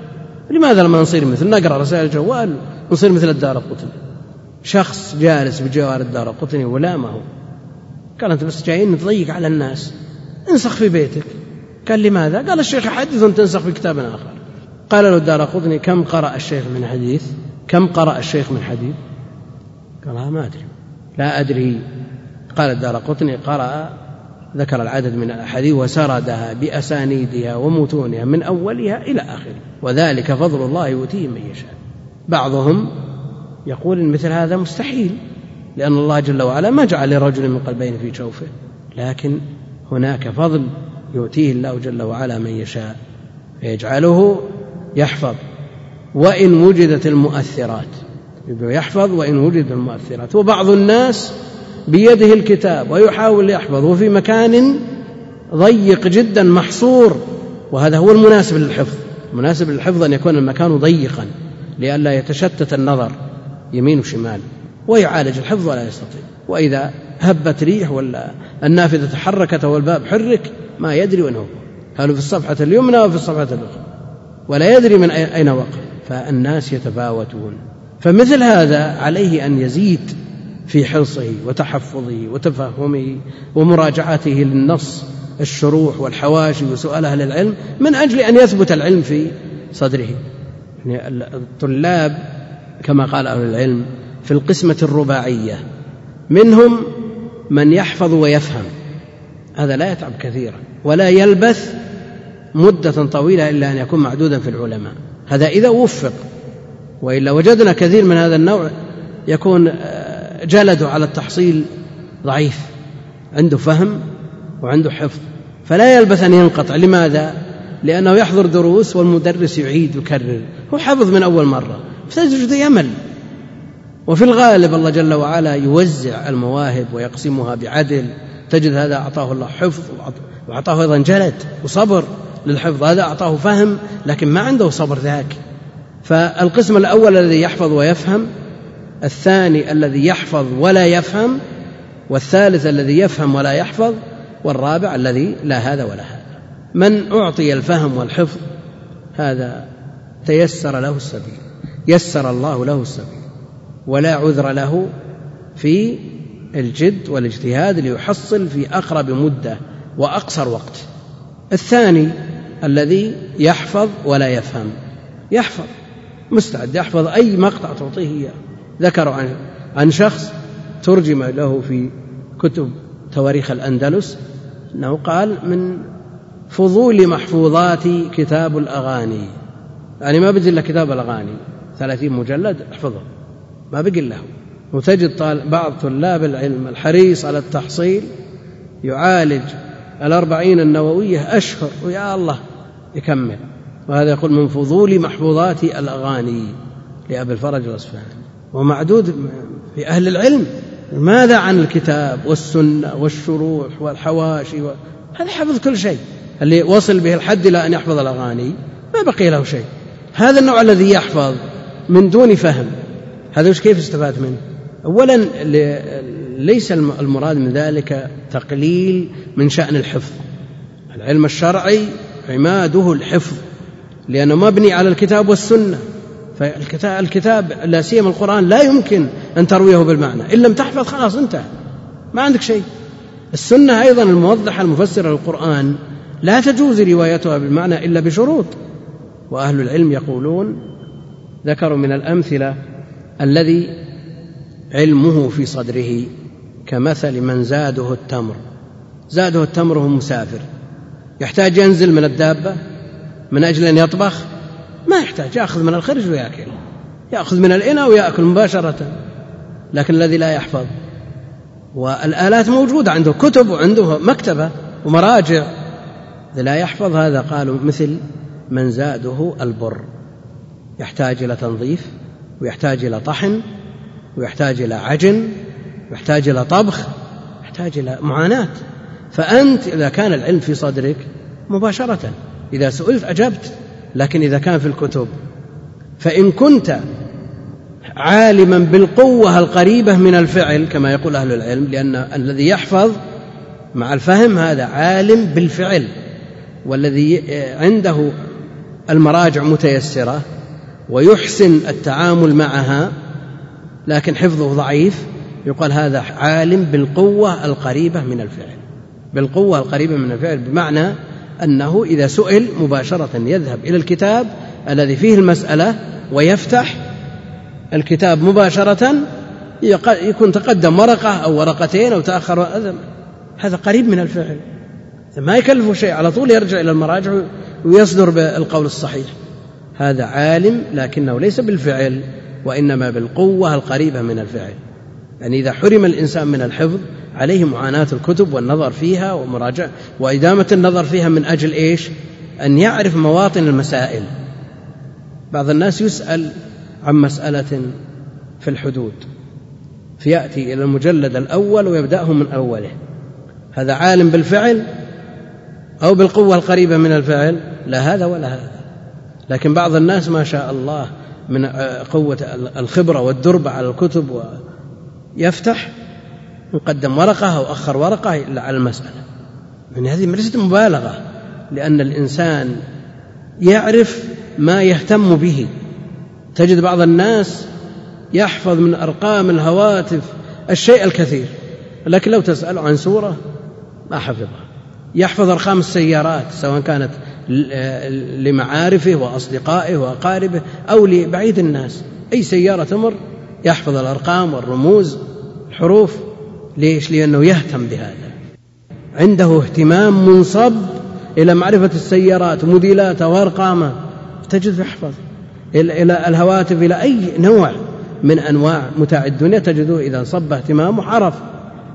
لماذا لما نصير مثل؟ نقرأ رسائل الجوال نصير مثل الدار قطني. شخص جالس بجوار الدار قطني ولا ما هو. قال أنت بس جايين نضيق على الناس. انسخ في بيتك. قال لماذا؟ قال الشيخ يحدث تنسخ في كتاب آخر. قال له الدار قطني كم قرأ الشيخ من حديث؟ كم قرأ الشيخ من حديث؟ قال ما أدري. لا أدري. قال الدار قطني قرأ ذكر العدد من الأحاديث وسردها بأسانيدها ومتونها من أولها إلى آخره. وذلك فضل الله يؤتيه من يشاء. بعضهم يقول إن مثل هذا مستحيل لأن الله جل وعلا ما جعل لرجل من قلبين في جوفه لكن هناك فضل يؤتيه الله جل وعلا من يشاء فيجعله يحفظ. وإن وجدت المؤثرات يحفظ وإن وجدت المؤثرات. وبعض الناس بيده الكتاب ويحاول يحفظ وفي مكان ضيق جدا محصور وهذا هو المناسب للحفظ. المناسب للحفظ أن يكون المكان ضيقا لئلا يتشتت النظر. يمين وشمال ويعالج الحفظ ولا يستطيع. وإذا هبت ريح ولا النافذة تحركت أو الباب حرك ما يدري وين هو. هل في الصفحة اليمنى أو في الصفحة الأخرى. ولا يدري من أين وقف فالناس يتفاوتون. فمثل هذا عليه أن يزيد في حرصه وتحفظه وتفهمه ومراجعته للنص الشروح والحواشي وسؤال أهل العلم من أجل أن يثبت العلم في صدره. يعني الطلاب كما قال أهل العلم في القسمة الرباعية. منهم من يحفظ ويفهم. هذا لا يتعب كثيرا ولا يلبث مدة طويلة إلا أن يكون معدودا في العلماء. هذا إذا وفق وإلا وجدنا كثير من هذا النوع يكون آه، جلده على التحصيل ضعيف. عنده فهم وعنده حفظ. فلا يلبث أن ينقطع. لماذا؟ لأنه يحضر دروس والمدرس يعيد ويكرر. هو حفظ من أول مرة. فتجد يمل وفي الغالب الله جل وعلا يوزع المواهب ويقسمها بعدل. تجد هذا أعطاه الله حفظ وأعطاه أيضا جلد وصبر للحفظ. هذا أعطاه فهم لكن ما عنده صبر ذاك. فالقسم الأول الذي يحفظ ويفهم الثاني الذي يحفظ ولا يفهم والثالث الذي يفهم ولا يحفظ والرابع الذي لا هذا ولا هذا. من أعطي الفهم والحفظ هذا تيسر له السبيل. يسر الله له السبيل. ولا عذر له في الجد والاجتهاد ليحصل في أقرب مدة وأقصر وقت. الثاني الذي يحفظ ولا يفهم. يحفظ مستعد يحفظ أي مقطع تعطيه إياه. ذكروا عن عن شخص ترجم له في كتب تواريخ الأندلس أنه قال من فضول محفوظاتي كتاب الأغاني. يعني ما بجي إلا كتاب الأغاني. 30 مجلد احفظه. ما بقي له وتجد بعض طلاب العلم الحريص على التحصيل يعالج الأربعين النووية أشهر ويا الله يكمل. وهذا يقول من فضول محفوظات الأغاني لأبي الفرج الأصفهاني ومعدود في أهل العلم. ماذا عن الكتاب والسنة والشروح والحواشي و... هذا حفظ كل شيء. اللي وصل به الحد إلى أن يحفظ الأغاني ما بقي له شيء. هذا النوع الذي يحفظ من دون فهم. هذا وش كيف استفاد منه؟ أولا ليس المراد من ذلك تقليل من شأن الحفظ. العلم الشرعي عماده الحفظ لأنه مبني على الكتاب والسنة. فالكتاب الكتاب لا سيما القرآن لا يمكن أن ترويه بالمعنى. إن لم تحفظ خلاص انتهى. ما عندك شيء. السنة أيضا الموضحة المفسرة للقرآن لا تجوز روايتها بالمعنى إلا بشروط. وأهل العلم يقولون ذكروا من الأمثلة الذي علمه في صدره كمثل من زاده التمر. زاده التمر وهو مسافر. يحتاج ينزل من الدابة من أجل أن يطبخ ما يحتاج يأخذ من الخرج ويأكل. يأخذ من الإناء ويأكل مباشرة لكن الذي لا يحفظ. والآلات موجودة عنده كتب وعنده مكتبة ومراجع. لا يحفظ هذا قالوا مثل من زاده البر. يحتاج إلى تنظيف ويحتاج إلى طحن ويحتاج إلى عجن ويحتاج إلى طبخ يحتاج إلى معاناة. فأنت إذا كان العلم في صدرك مباشرة إذا سئلت أجبت لكن إذا كان في الكتب. فإن كنت عالما بالقوة القريبة من الفعل كما يقول أهل العلم لأن الذي يحفظ مع الفهم هذا عالم بالفعل والذي عنده المراجع متيسرة ويحسن التعامل معها لكن حفظه ضعيف. يقال هذا عالم بالقوة القريبة من الفعل. بالقوة القريبة من الفعل بمعنى أنه إذا سئل مباشرة يذهب إلى الكتاب الذي فيه المسألة ويفتح الكتاب مباشرة يكون تقدم ورقة أو ورقتين أو تأخر. هذا قريب من الفعل. ما يكلفه شيء على طول يرجع إلى المراجع ويصدر بالقول الصحيح. هذا عالم لكنه ليس بالفعل وإنما بالقوة القريبة من الفعل. يعني إذا حرم الإنسان من الحفظ عليه معاناة الكتب والنظر فيها ومراجعة وإدامة النظر فيها من أجل إيش؟ أن يعرف مواطن المسائل. بعض الناس يسأل عن مسألة في الحدود فيأتي إلى المجلد الأول ويبدأه من أوله. هذا عالم بالفعل أو بالقوة القريبة من الفعل؟ لا هذا ولا هذا. لكن بعض الناس ما شاء الله من قوة الخبرة والدربة على الكتب ويفتح يقدم ورقة أو أخر ورقة على المسألة. يعني هذه ليست مبالغة لأن الإنسان يعرف ما يهتم به. تجد بعض الناس يحفظ من أرقام الهواتف الشيء الكثير لكن لو تسأل عن سورة ما حفظها. يحفظ أرقام السيارات سواء كانت لمعارفه وأصدقائه وأقاربه أو لبعيد الناس. أي سيارة تمر يحفظ الأرقام والرموز الحروف. ليش؟ لأنه يهتم بهذا. عنده اهتمام منصب إلى معرفة السيارات وموديلاتها وأرقامها تجد يحفظ. إلى الهواتف إلى أي نوع من أنواع متاع الدنيا تجده إذا صب اهتمامه عرف.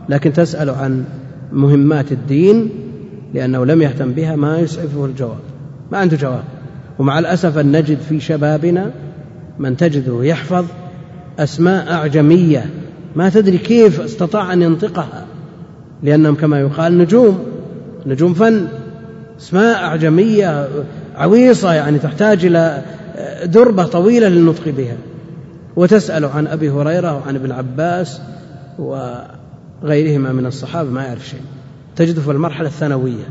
لكن تسأل عن مهمات الدين لأنه لم يهتم بها ما يسعفه الجواب ما عنده جواب. ومع الأسف أن نجد في شبابنا من تجده يحفظ أسماء أعجمية ما تدري كيف استطاع أن ينطقها لأنهم كما يقال نجوم نجوم فن أسماء أعجمية عويصة يعني تحتاج إلى دربة طويلة للنطق بها. وتسأل عن أبي هريرة وعن ابن عباس وغيرهما من الصحابة ما يعرف شيء. تجده في المرحلة الثانوية.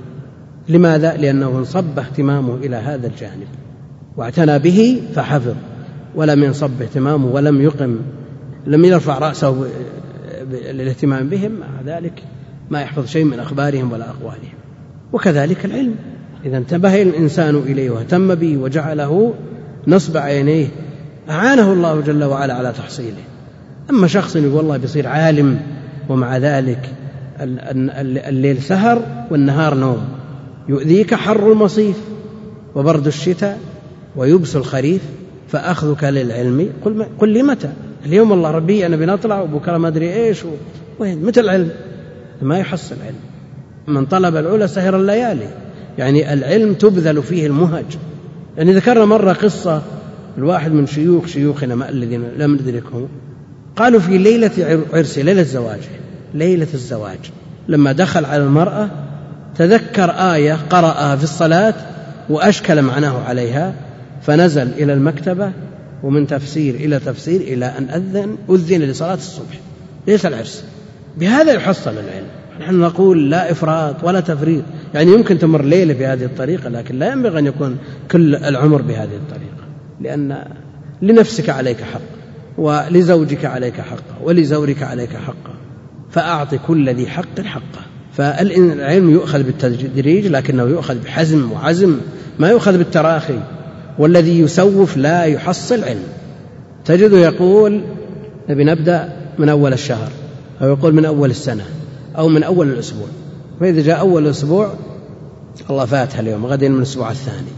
لماذا؟ لأنه انصب اهتمامه إلى هذا الجانب. واعتنى به فحفظ ولم ينصب اهتمامه ولم يقم لم يرفع رأسه للاهتمام بهم. مع ذلك ما يحفظ شيء من أخبارهم ولا أقوالهم. وكذلك العلم. إذا انتبه الإنسان إليه واهتم به وجعله نصب عينيه. أعانه الله جل وعلا على تحصيله. أما شخص يقول والله بيصير عالم ومع ذلك الليل سهر والنهار نوم. يؤذيك حر المصيف وبرد الشتاء ويبس الخريف فأخذك للعلم قل, قل لي متى اليوم والله ربي أنا بنطلع وبكرة ما أدري إيش وين؟ متى العلم؟ ما يحصل علم. من طلب العلا سهر الليالي. يعني العلم تبذل فيه المهج. يعني ذكرنا مرة قصة الواحد من شيوخ شيوخنا ما الذين لم ندركهم. قالوا في ليلة عرسه ليلة زواجه ليلة الزواج. لما دخل على المرأة تذكر آية قرأها في الصلاة وأشكل معناه عليها فنزل إلى المكتبة ومن تفسير إلى تفسير إلى أن أذن أذن لصلاة الصبح. ليس العرس. بهذا يحصل العلم. نحن نقول لا إفراط ولا تفريط. يعني يمكن تمر ليلة بهذه الطريقة لكن لا ينبغي أن يكون كل العمر بهذه الطريقة. لأن لنفسك عليك حق ولزوجك عليك حق ولزورك عليك حق. فأعط كل ذي حق حقه. فالعلم يؤخذ بالتدريج لكنه يؤخذ بحزم وعزم. ما يؤخذ بالتراخي. والذي يسوف لا يحصل علم. تجده يقول نبي نبدأ من أول الشهر. أو يقول من أول السنة. أو من أول الأسبوع. فإذا جاء أول الأسبوع الله فاتها اليوم. غدا من الأسبوع الثاني.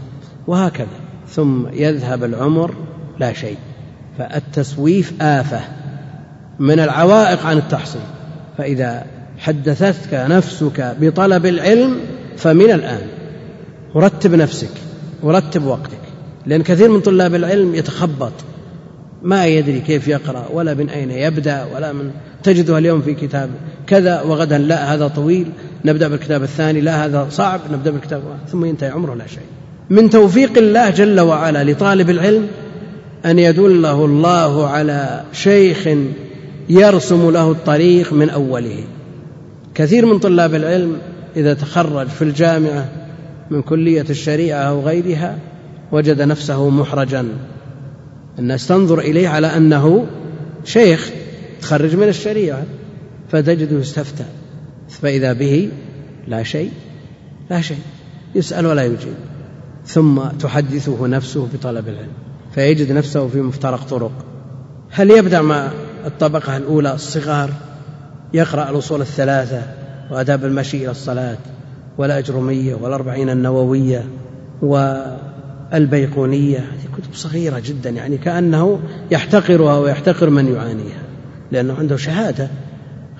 وهكذا. ثم يذهب العمر لا شيء. فالتسويف آفة. من العوائق عن التحصيل. فإذا حدثتك نفسك بطلب العلم فمن الآن ورتب نفسك ورتب وقتك لأن كثير من طلاب العلم يتخبط. ما يدري كيف يقرأ ولا من أين يبدأ ولا من تجده اليوم في كتاب كذا وغدا لا هذا طويل نبدأ بالكتاب الثاني لا هذا صعب نبدأ بالكتاب ثم ينتهي عمره لا شيء. من توفيق الله جل وعلا لطالب العلم أن يدله الله على شيخ يرسم له الطريق من أوله. كثير من طلاب العلم إذا تخرج في الجامعة من كلية الشريعة أو غيرها وجد نفسه محرجا. الناس تنظر إليه على أنه شيخ تخرج من الشريعة فتجده استفتى. فإذا به لا شيء لا شيء يسأل ولا يجيب. ثم تحدثه نفسه بطلب العلم فيجد نفسه في مفترق طرق. هل يبدأ مع الطبقة الأولى الصغار يقرأ الأصول الثلاثة وآداب المشي إلى الصلاة والأجرمية والأربعين النووية والبيقونية هذه كتب صغيرة جدا يعني كأنه يحتقرها ويحتقر من يعانيها لأنه عنده شهادة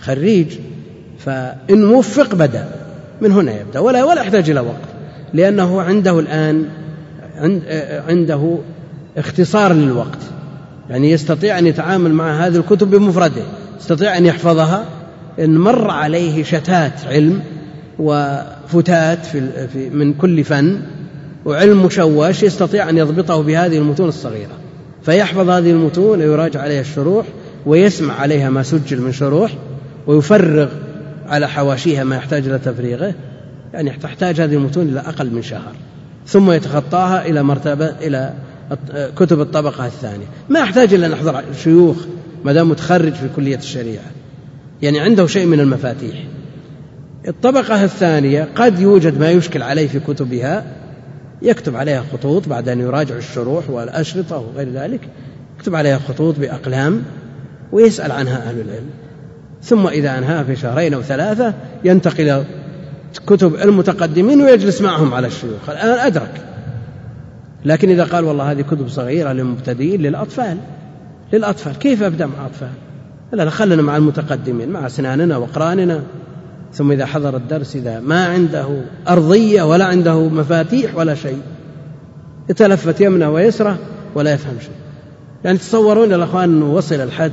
خريج فإن وفق بدأ من هنا يبدأ ولا ولا يحتاج إلى وقت لأنه عنده الآن عنده اختصار للوقت. يعني يستطيع أن يتعامل مع هذه الكتب بمفرده يستطيع أن يحفظها. إن مر عليه شتات علم وفتات في في من كل فن وعلم مشوش يستطيع أن يضبطه بهذه المتون الصغيرة. فيحفظ هذه المتون ويراجع عليها الشروح ويسمع عليها ما سجل من شروح ويفرغ على حواشيها ما يحتاج إلى تفريغه. يعني تحتاج هذه المتون إلى أقل من شهر. ثم يتخطاها إلى مرتبة إلى كتب الطبقة الثانية. ما يحتاج إلى أن نحضر شيوخ ما دام متخرج في كلية الشريعة. يعني عنده شيء من المفاتيح. الطبقة الثانية قد يوجد ما يشكل عليه في كتبها يكتب عليها خطوط بعد أن يراجع الشروح والأشرطة وغير ذلك يكتب عليها خطوط بأقلام ويسأل عنها أهل العلم. ثم إذا أنهاها في شهرين أو ثلاثة ينتقل كتب المتقدمين ويجلس معهم على الشيوخ. الآن أدرك لكن إذا قال والله هذه كتب صغيرة للمبتدئين للأطفال للأطفال. كيف أبدأ مع أطفال؟ لا خلنا مع المتقدمين مع أسناننا وأقراننا ثم إذا حضر الدرس إذا ما عنده أرضية ولا عنده مفاتيح ولا شيء يتلفت يمنه ويسره ولا يفهم شيء. يعني تصورون الأخوان أنه وصل الحد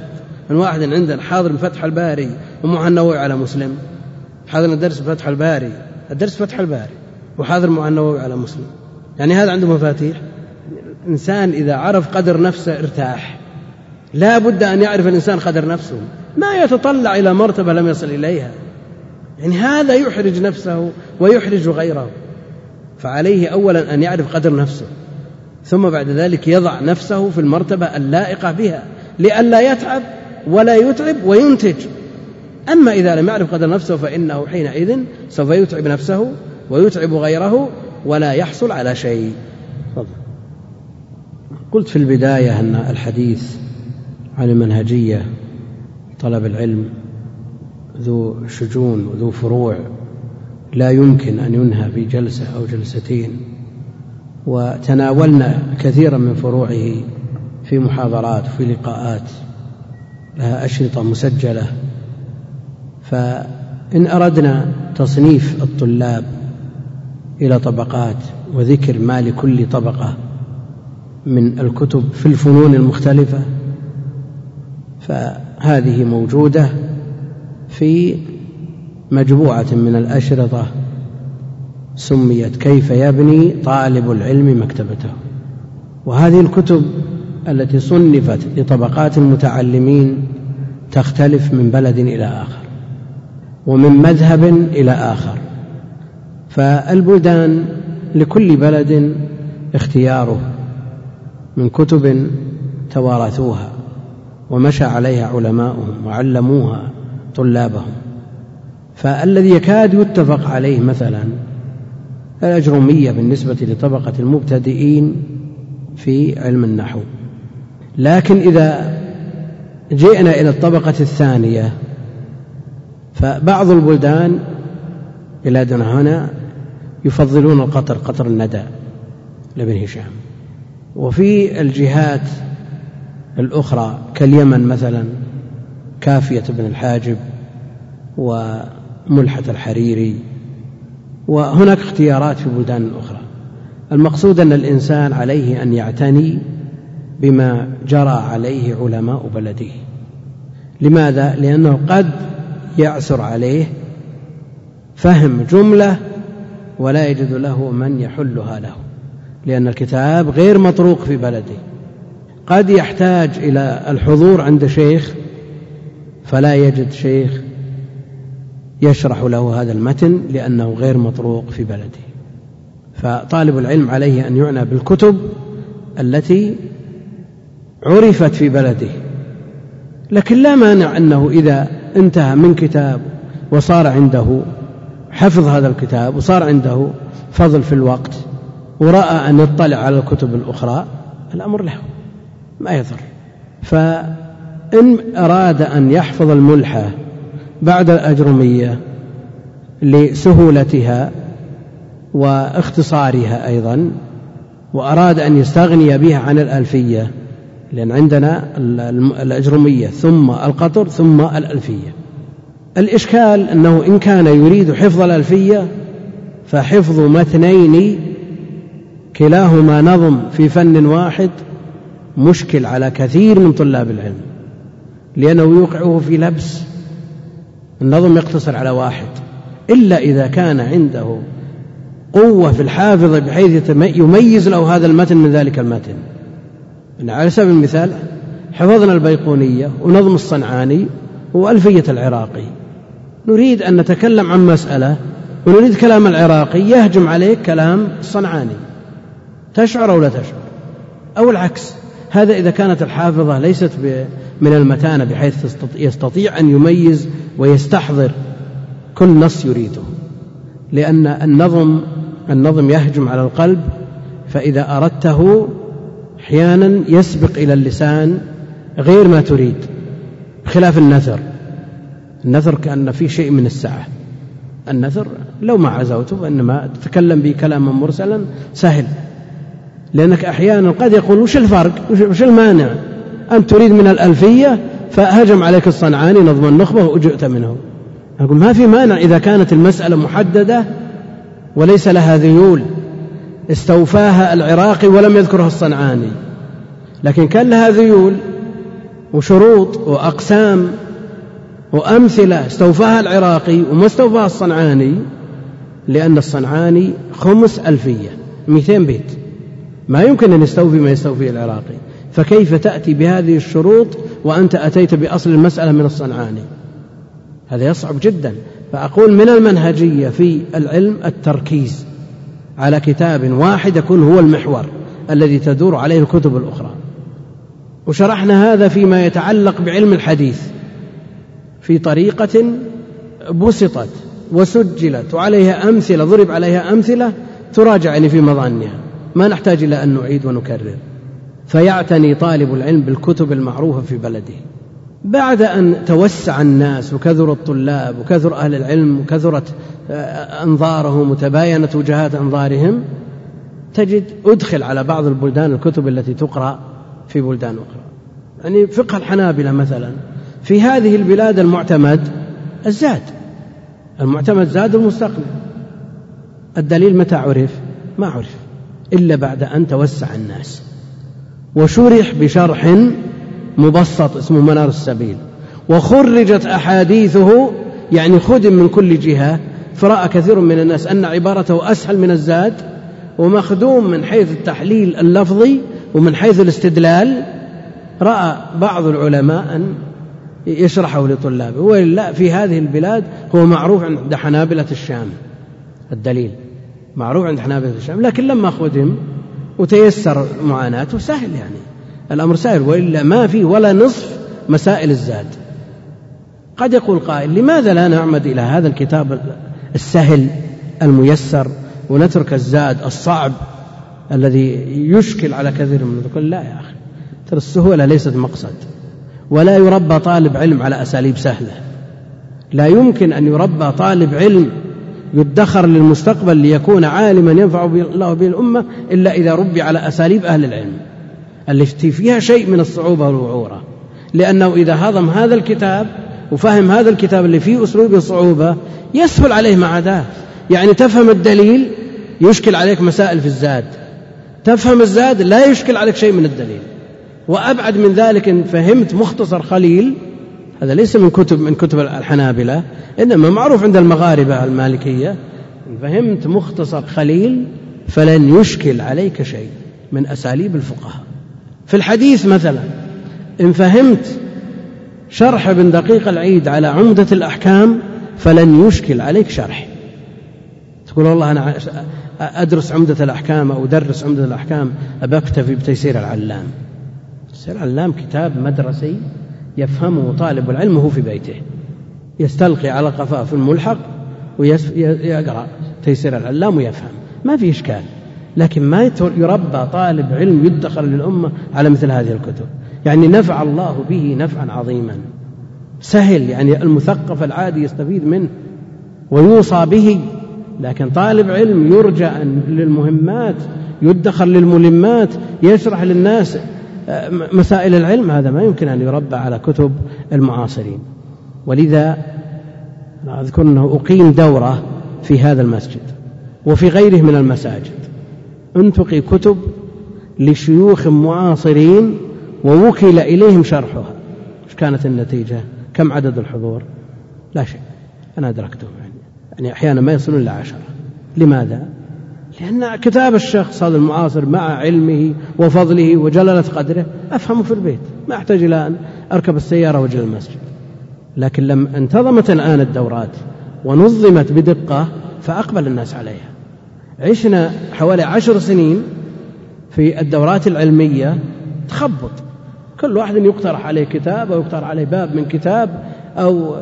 من واحد عندنا حاضر فتح الباري ومعنوي على مسلم. حاضر الدرس فتح الباري الدرس فتح الباري وحاضر معنوي على مسلم. يعني هذا عنده مفاتيح. الإنسان إذا عرف قدر نفسه ارتاح. لا بد أن يعرف الإنسان قدر نفسه. ما يتطلع إلى مرتبة لم يصل إليها. يعني هذا يحرج نفسه ويحرج غيره. فعليه أولا أن يعرف قدر نفسه. ثم بعد ذلك يضع نفسه في المرتبة اللائقة بها. لئلا يتعب ولا يتعب وينتج. أما إذا لم يعرف قدر نفسه فإنه حينئذ سوف يتعب نفسه ويتعب غيره ولا يحصل على شيء. قلت في البداية أن الحديث عن المنهجية طلب العلم ذو شجون وذو فروع لا يمكن أن ينهى في جلسة أو جلستين. وتناولنا كثيرا من فروعه في محاضرات وفي لقاءات لها أشرطة مسجلة. فإن أردنا تصنيف الطلاب إلى طبقات وذكر ما لكل طبقة من الكتب في الفنون المختلفة. فهذه موجودة في مجموعة من الأشرطة سميت كيف يبني طالب العلم مكتبته. وهذه الكتب التي صنفت لطبقات المتعلمين تختلف من بلد إلى آخر ومن مذهب إلى آخر. فالبلدان لكل بلد اختياره من كتب توارثوها ومشى عليها علماؤهم وعلموها طلابهم. فالذي يكاد يتفق عليه مثلا الأجرمية بالنسبة لطبقة المبتدئين في علم النحو. لكن إذا جئنا إلى الطبقة الثانية فبعض البلدان بلادنا هنا يفضلون القطر قطر الندى لابن هشام. وفي الجهات الأخرى كاليمن مثلا كافية بن الحاجب وملحة الحريري وهناك اختيارات في بلدان أخرى. المقصود أن الإنسان عليه أن يعتني بما جرى عليه علماء بلده. لماذا؟ لأنه قد يعسر عليه فهم جملة ولا يجد له من يحلها له لأن الكتاب غير مطروق في بلده. قد يحتاج إلى الحضور عند شيخ فلا يجد شيخ يشرح له هذا المتن لأنه غير مطروق في بلده. فطالب العلم عليه أن يعنى بالكتب التي عرفت في بلده. لكن لا مانع أنه إذا انتهى من كتاب وصار عنده حفظ هذا الكتاب وصار عنده فضل في الوقت ورأى أن يطلع على الكتب الأخرى الأمر له ما يضر. فإن أراد أن يحفظ الملحة بعد الأجرمية لسهولتها واختصارها أيضا وأراد أن يستغني بها عن الألفية لأن عندنا الأجرمية ثم القطر ثم الألفية. الإشكال أنه إن كان يريد حفظ الألفية فحفظ متنين كلاهما نظم في فن واحد مشكل على كثير من طلاب العلم لأنه يوقعه في لبس النظم يقتصر على واحد. إلا إذا كان عنده قوة في الحافظة بحيث يميز له هذا المتن من ذلك المتن. على سبيل المثال حفظنا البيقونية ونظم الصنعاني وألفية العراقي. نريد أن نتكلم عن مسألة ونريد كلام العراقي يهجم عليك كلام الصنعاني تشعر أو لا تشعر؟ أو العكس هذا إذا كانت الحافظة ليست من المتانة بحيث يستطيع أن يميز ويستحضر كل نص يريده. لأن النظم النظم يهجم على القلب فإذا أردته أحيانا يسبق إلى اللسان غير ما تريد بخلاف النثر. النثر كأن فيه شيء من السعة النثر لو ما عزوت فإنما تتكلم به كلاما مرسلا سهل لأنك أحيانا قد يقول وش الفرق؟ وش المانع؟ أنت تريد من الألفية فهجم عليك الصنعاني نظم النخبة وأجئت منه. أقول ما في مانع إذا كانت المسألة محددة وليس لها ذيول. استوفاها العراقي ولم يذكرها الصنعاني. لكن كان لها ذيول وشروط وأقسام وأمثلة استوفاها العراقي وما استوفاها الصنعاني لأن الصنعاني خمس ألفية مئتين بيت. ما يمكن أن يستوفي ما يستوفي العراقي. فكيف تأتي بهذه الشروط وأنت أتيت بأصل المسألة من الصنعاني؟ هذا يصعب جدا. فأقول من المنهجية في العلم التركيز على كتاب واحد يكون هو المحور الذي تدور عليه الكتب الأخرى. وشرحنا هذا فيما يتعلق بعلم الحديث. في طريقة بسطت وسجلت وعليها أمثلة ضرب عليها أمثلة تراجع يعني في مظانها. ما نحتاج إلى أن نعيد ونكرر. فيعتني طالب العلم بالكتب المعروفة في بلده. بعد أن توسع الناس وكثر الطلاب وكثر أهل العلم وكثرت آه، أنظارهم وتباينت وجهات أنظارهم تجد أدخل على بعض البلدان الكتب التي تقرأ في بلدان أخرى. يعني فقه الحنابلة مثلا في هذه البلاد المعتمد الزاد. المعتمد زاد المستقبل. الدليل متى عرف؟ ما عرف إلا بعد أن توسع الناس وشرح بشرح مبسط اسمه منار السبيل. وخرجت أحاديثه يعني خدم من كل جهة. فرأى كثير من الناس أن عبارته أسهل من الزاد ومخدوم من حيث التحليل اللفظي ومن حيث الاستدلال. رأى بعض العلماء أن يشرحه لطلابه. وإلا في هذه البلاد هو معروف عند حنابلة الشام الدليل. معروف عند حنابلة الشام لكن لما خدم وتيسر معاناته. سهل يعني الأمر سهل. وإلا ما في ولا نصف مسائل الزاد. قد يقول قائل لماذا لا نعمد إلى هذا الكتاب السهل الميسر ونترك الزاد الصعب الذي يشكل على كثير من يقول لا يا أخي ترى السهولة ليست مقصد. ولا يربى طالب علم على أساليب سهلة. لا يمكن أن يربى طالب علم يدخر للمستقبل ليكون عالما ينفع الله به الأمة إلا إذا ربي على أساليب أهل العلم. التي فيها شيء من الصعوبة والوعورة. لأنه إذا هضم هذا الكتاب وفهم هذا الكتاب اللي فيه أسلوب صعوبة يسهل عليه ما عداه يعني تفهم الدليل يشكل عليك مسائل في الزاد. تفهم الزاد لا يشكل عليك شيء من الدليل. وأبعد من ذلك إن فهمت مختصر خليل هذا ليس من كتب من كتب الحنابلة إنما معروف عند المغاربة المالكية. إن فهمت مختصر خليل فلن يشكل عليك شيء من أساليب الفقهاء. في الحديث مثلا إن فهمت شرح ابن دقيق العيد على عمدة الأحكام فلن يشكل عليك شرح. تقول والله أنا أدرس عمدة الأحكام أو أدرس عمدة الأحكام أبكتفي بتيسير العلام. تيسير العلام كتاب مدرسي يفهمه طالب العلم وهو في بيته. يستلقي على قفاه في الملحق ويقرأ تيسير العلام ويفهم. ما في إشكال. لكن ما يربى طالب علم يدخر للأمة على مثل هذه الكتب. يعني نفع الله به نفعا عظيما. سهل يعني المثقف العادي يستفيد منه ويوصى به. لكن طالب علم يرجى أن للمهمات يدخر للملمات يشرح للناس مسائل العلم هذا ما يمكن أن يربى على كتب المعاصرين. ولذا أذكر أنه أقيم دورة في هذا المسجد وفي غيره من المساجد. انتقي كتب لشيوخ معاصرين ووكل إليهم شرحها. إيش كانت النتيجة؟ كم عدد الحضور؟ لا شيء. أنا أدركتهم يعني, يعني أحيانا ما يصلون إلى عشرة. لماذا؟ لأن كتاب الشخص هذا المعاصر مع علمه وفضله وجلالة قدره أفهمه في البيت. ما أحتاج إلى أن أركب السيارة وأجي المسجد. لكن لم انتظمت الآن الدورات ونظمت بدقة فأقبل الناس عليها. عشنا حوالي عشر سنين في الدورات العلمية تخبط. كل واحد يقترح عليه كتاب أو يقترح عليه باب من كتاب أو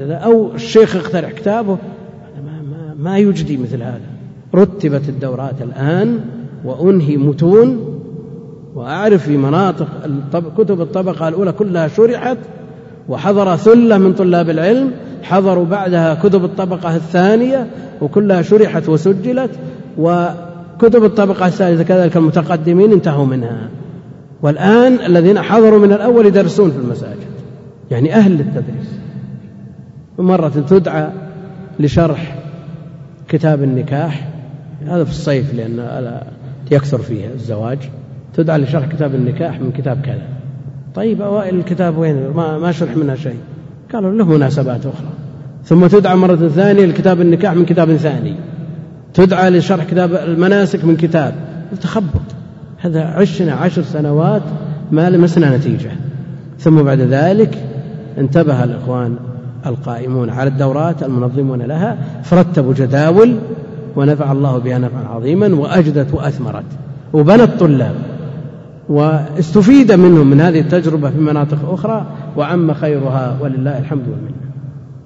أو الشيخ يقترح كتابه. ما, ما, ما يجدي مثل هذا. رتبت الدورات الآن وأنهي متون وأعرف في مناطق كتب الطبقة الأولى كلها شرحت وحضر ثلة من طلاب العلم حضروا بعدها كتب الطبقة الثانية وكلها شرحت وسجلت وكتب الطبقة الثالثة كذلك المتقدمين انتهوا منها. والآن الذين حضروا من الأول يدرسون في المساجد يعني أهل للتدريس مرة تدعى لشرح كتاب النكاح هذا في الصيف لأن يكثر فيه الزواج. تدعى لشرح كتاب النكاح من كتاب كذا. طيب أوائل الكتاب وين؟ ما, ما شرح منها شيء. قالوا له مناسبات أخرى. ثم تدعى مرة ثانية لكتاب النكاح من كتاب ثاني. تدعى لشرح كتاب المناسك من كتاب. تخبط. هذا عشنا عشر سنوات ما لمسنا نتيجة. ثم بعد ذلك انتبه الإخوان القائمون على الدورات المنظمون لها فرتبوا جداول ونفع الله بها نفعا عظيما وأجدت وأثمرت وبنى الطلاب واستفيد منهم من هذه التجربة في مناطق أخرى وعم خيرها ولله الحمد والمنة.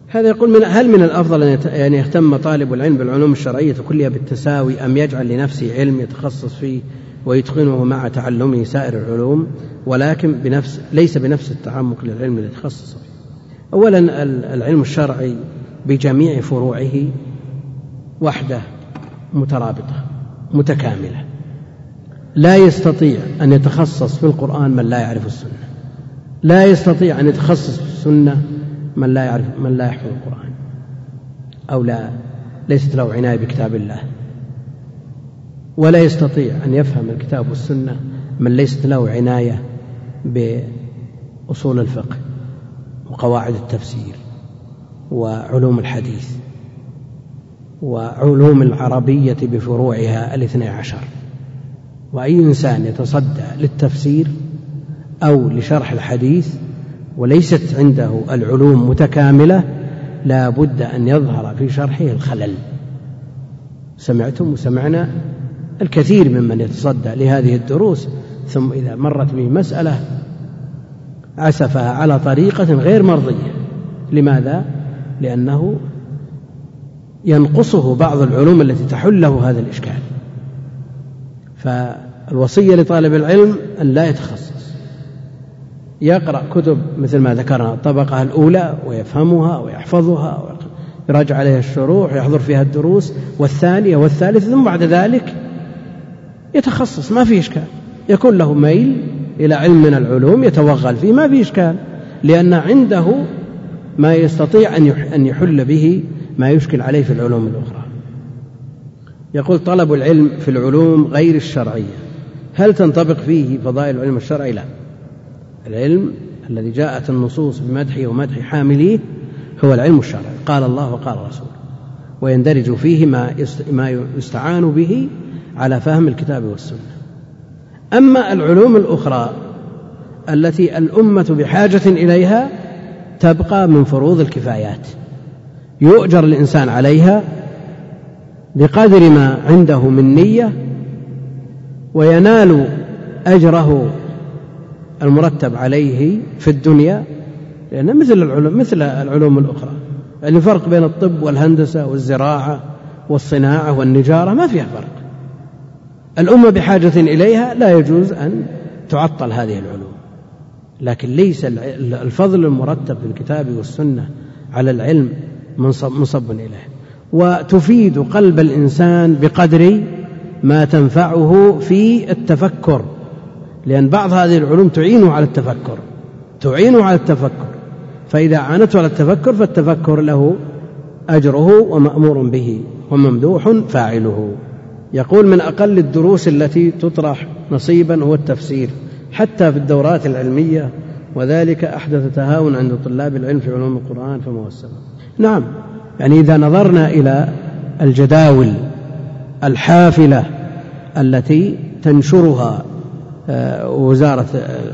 هذا يقول من هل من الأفضل أن يعني يهتم طالب العلم بالعلوم الشرعية كلها بالتساوي أم يجعل لنفسه علم يتخصص فيه ويتقنه مع تعلمه سائر العلوم ولكن بنفس ليس بنفس التعمق للعلم الذي تخصص فيه؟ أولا العلم الشرعي بجميع فروعه وحده مترابطة متكاملة. لا يستطيع أن يتخصص في القرآن من لا يعرف السنة. لا يستطيع أن يتخصص في السنة من لا يعرف من لا يحفظ القرآن. أو لا ليست له عناية بكتاب الله. ولا يستطيع أن يفهم الكتاب والسنة من ليست له عناية بأصول الفقه وقواعد التفسير وعلوم الحديث. وعلوم العربية بفروعها الاثني عشر. وأي إنسان يتصدى للتفسير أو لشرح الحديث وليست عنده العلوم متكاملة لا بد أن يظهر في شرحه الخلل. سمعتم وسمعنا الكثير ممن يتصدى لهذه الدروس ثم إذا مرت به مسألة عسفها على طريقة غير مرضية. لماذا؟ لأنه ينقصه بعض العلوم التي تحل له هذا الإشكال. فالوصية لطالب العلم أن لا يتخصص. يقرأ كتب مثل ما ذكرنا الطبقة الأولى ويفهمها ويحفظها ويراجع عليها الشروح ويحضر فيها الدروس والثانية والثالثة ثم بعد ذلك يتخصص ما في إشكال. يكون له ميل إلى علم من العلوم يتوغل فيه ما في إشكال لأن عنده ما يستطيع أن يحل به ما يشكل عليه في العلوم الأخرى. يقول طلب العلم في العلوم غير الشرعية. هل تنطبق فيه فضائل العلم الشرعي؟ لا. العلم الذي جاءت النصوص بمدحه ومدح حامليه هو العلم الشرعي. قال الله وقال الرسول. ويندرج فيه ما ما يستعان به على فهم الكتاب والسنة. أما العلوم الأخرى التي الأمة بحاجة إليها تبقى من فروض الكفايات. يؤجر الإنسان عليها بقدر ما عنده من نية وينال أجره المرتب عليه في الدنيا لأنه مثل العلوم مثل العلوم الأخرى. الفرق بين الطب والهندسة والزراعة والصناعة والنجارة ما فيها فرق. الأمة بحاجة إليها لا يجوز أن تعطل هذه العلوم. لكن ليس الفضل المرتب في الكتاب والسنة على العلم منصب إليه. وتفيد قلب الإنسان بقدر ما تنفعه في التفكر. لأن بعض هذه العلوم تعينه على التفكر. تعينه على التفكر. فإذا عانته على التفكر فالتفكر له أجره ومأمور به وممدوح فاعله. يقول من أقل الدروس التي تطرح نصيبا هو التفسير حتى في الدورات العلمية وذلك أحدث تهاون عند طلاب العلم في علوم القرآن فما هو السبب نعم. يعني إذا نظرنا إلى الجداول الحافلة التي تنشرها آه، وزارة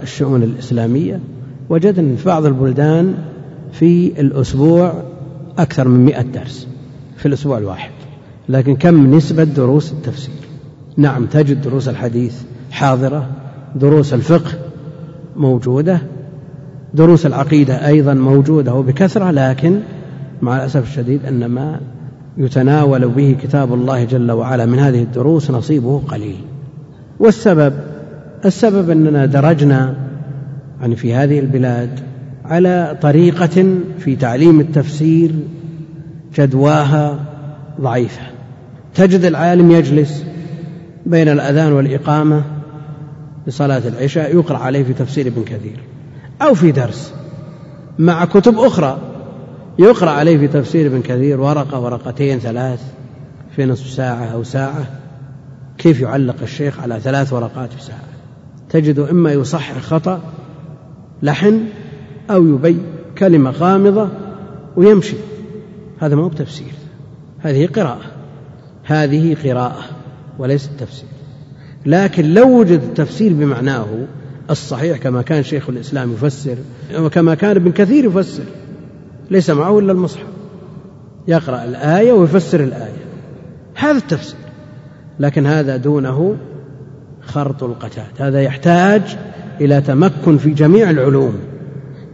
الشؤون الإسلامية وجدنا في بعض البلدان في الأسبوع أكثر من مئة درس في الأسبوع الواحد. لكن كم نسبة دروس التفسير؟ نعم تجد دروس الحديث حاضرة دروس الفقه موجودة دروس العقيدة أيضا موجودة وبكثرة لكن مع الأسف الشديد أن ما يتناول به كتاب الله جل وعلا من هذه الدروس نصيبه قليل. والسبب السبب أننا درجنا يعني في هذه البلاد على طريقة في تعليم التفسير جدواها ضعيفة. تجد العالم يجلس بين الأذان والإقامة لصلاة العشاء يقرأ عليه في تفسير ابن كثير أو في درس مع كتب أخرى. يقرأ عليه في تفسير ابن كثير ورقة ورقتين ثلاث في نصف ساعة أو ساعة. كيف يعلق الشيخ على ثلاث ورقات في ساعة؟ تجد إما يصحح خطأ لحن أو يبين كلمة غامضة ويمشي. هذا ما هو تفسير هذه قراءة. هذه قراءة وليست تفسير. لكن لو وجد التفسير بمعناه الصحيح كما كان شيخ الإسلام يفسر وكما كان ابن كثير يفسر ليس معه إلا المصحف. يقرأ الآية ويفسر الآية. هذا التفسير. لكن هذا دونه خرط القتاد هذا يحتاج إلى تمكن في جميع العلوم.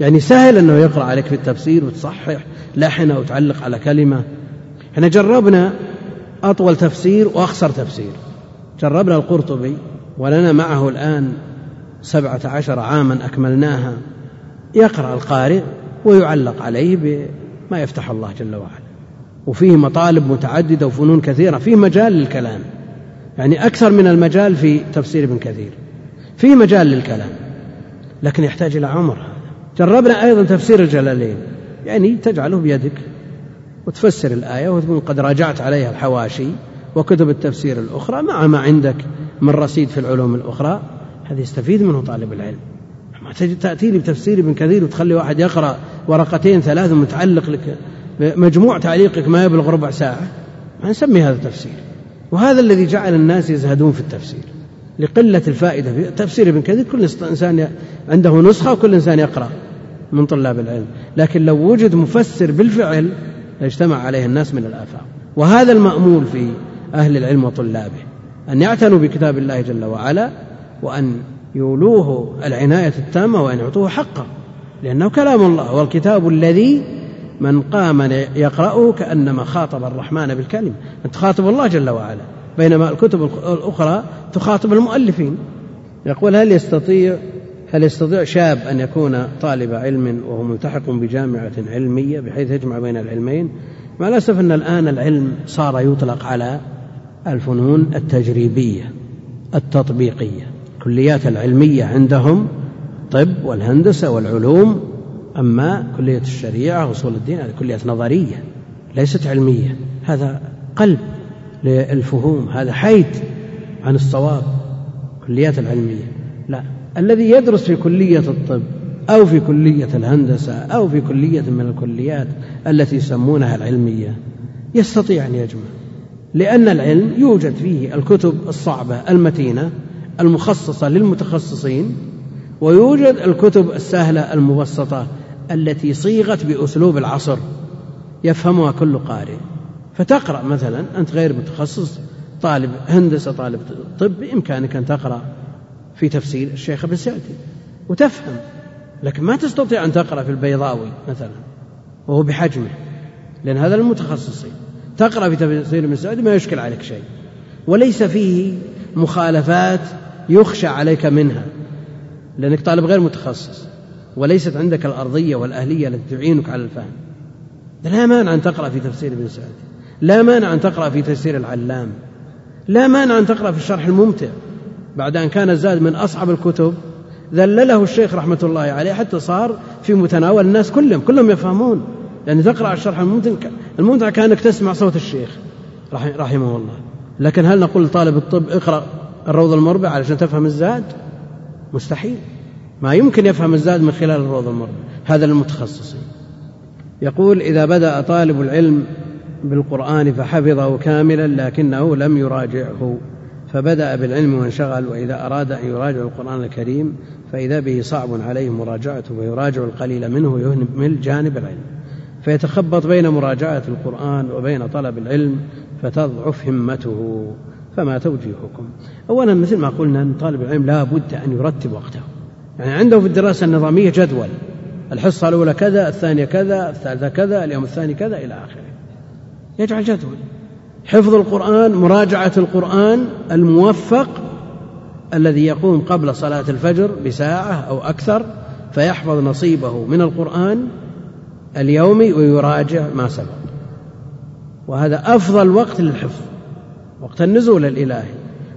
يعني سهل أنه يقرأ عليك في التفسير وتصحح لحن أو تعلق على كلمة. إحنا جربنا أطول تفسير وأخصر تفسير. جربنا القرطبي ولنا معه الآن سبعة عشر عاما أكملناها. يقرأ القارئ ويعلق عليه بما يفتح الله جل وعلا. وفيه مطالب متعددة وفنون كثيرة فيه مجال للكلام. يعني أكثر من المجال في تفسير ابن كثير. فيه مجال للكلام لكن يحتاج إلى عمر هذا. جربنا أيضا تفسير الجلالين. يعني تجعله بيدك وتفسر الآية وتكون قد راجعت عليها الحواشي وكتب التفسير الأخرى مع ما عندك من رصيد في العلوم الأخرى. هذا يستفيد منه طالب العلم. تأتي لي بتفسير ابن كثير وتخلي واحد يقرأ ورقتين ثلاث متعلق لك مجموع تعليقك ما يبلغ ربع ساعة. ما نسمي هذا تفسير وهذا الذي جعل الناس يزهدون في التفسير. لقلة الفائدة. في تفسير ابن كثير كل إنسان عنده نسخة وكل إنسان يقرأ من طلاب العلم. لكن لو وجد مفسر بالفعل لاجتمع عليه الناس من الآفاق. وهذا المأمول في أهل العلم وطلابه. أن يعتنوا بكتاب الله جل وعلا وأن يولوه العناية التامة وأن يعطوه حقه لأنه كلام الله والكتاب الذي من قام يقرأه كأنما خاطب الرحمن بالكلمة أنت تخاطب الله جل وعلا بينما الكتب الأخرى تخاطب المؤلفين. يقول هل يستطيع هل يستطيع شاب أن يكون طالب علم وهو ملتحق بجامعة علمية بحيث يجمع بين العلمين؟ مع الأسف أن الآن العلم صار يطلق على الفنون التجريبية التطبيقية. كليات العلمية عندهم طب والهندسة والعلوم أما كلية الشريعة وصول الدين هذه كليات نظرية ليست علمية. هذا قلب للفهوم هذا حيد عن الصواب كليات العلمية. لا الذي يدرس في كلية الطب أو في كلية الهندسة أو في كلية من الكليات التي يسمونها العلمية يستطيع أن يجمع لأن العلم يوجد فيه الكتب الصعبة المتينة المخصصة للمتخصصين ويوجد الكتب السهلة المبسطة التي صيغت بأسلوب العصر يفهمها كل قارئ. فتقرأ مثلا أنت غير متخصص طالب هندسة طالب طب بإمكانك أن تقرأ في تفسير الشيخ ابن سعدي وتفهم لكن ما تستطيع أن تقرأ في البيضاوي مثلا وهو بحجمه لأن هذا المتخصصين. تقرأ في تفسير ابن سعدي ما يشكل عليك شيء. وليس فيه مخالفات يخشى عليك منها لأنك طالب غير متخصص وليست عندك الأرضية والأهلية التي تعينك على الفهم. لا مانع أن تقرأ في تفسير ابن سعد لا مانع أن تقرأ في تفسير العلام لا مانع أن تقرأ في الشرح الممتع. بعد أن كان الزاد من أصعب الكتب ذلله الشيخ رحمة الله عليه حتى صار في متناول الناس كلهم كلهم يفهمون. يعني تقرأ الشرح الممتع الممتع كأنك تسمع صوت الشيخ رحمه الله. لكن هل نقول لطالب الطب اقرأ الروض المربع علشان تفهم الزاد؟ مستحيل. ما يمكن يفهم الزاد من خلال الروض المربع. هذا للمتخصصين. يقول إذا بدأ طالب العلم بالقرآن فحفظه كاملا لكنه لم يراجعه. فبدأ بالعلم وانشغل وإذا أراد أن يراجع القرآن الكريم فإذا به صعب عليه مراجعته ويراجع القليل منه ويهمل جانب العلم. فيتخبط بين مراجعة القرآن وبين طلب العلم فتضعف همته. فما توجيهكم. أولا مثل ما قلنا أن طالب العلم لا بد أن يرتب وقته. يعني عنده في الدراسة النظامية جدول. الحصة الأولى كذا الثانية كذا الثالثة كذا اليوم الثاني كذا إلى آخره. يجعل جدول. حفظ القرآن مراجعة القرآن الموفق الذي يقوم قبل صلاة الفجر بساعة أو أكثر فيحفظ نصيبه من القرآن اليومي ويراجع ما سبق. وهذا أفضل وقت للحفظ. وقت النزول الإلهي.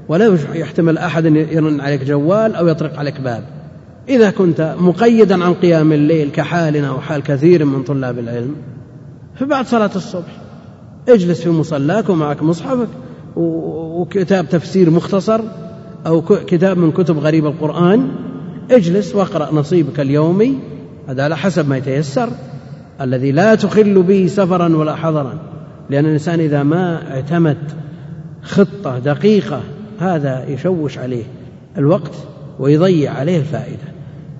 ولا يحتمل أحد يرن عليك جوال أو يطرق عليك باب. إذا كنت مقيدا عن قيام الليل كحالنا وحال كثير من طلاب العلم فبعد صلاة الصبح. اجلس في مصلاك ومعك مصحفك وكتاب تفسير مختصر أو كتاب من كتب غريب القرآن. اجلس واقرأ نصيبك اليومي. هذا على حسب ما يتيسر. الذي لا تخل به سفرا ولا حضرا. لأن الإنسان إذا ما اعتمد خطة دقيقة هذا يشوش عليه الوقت ويضيع عليه الفائدة.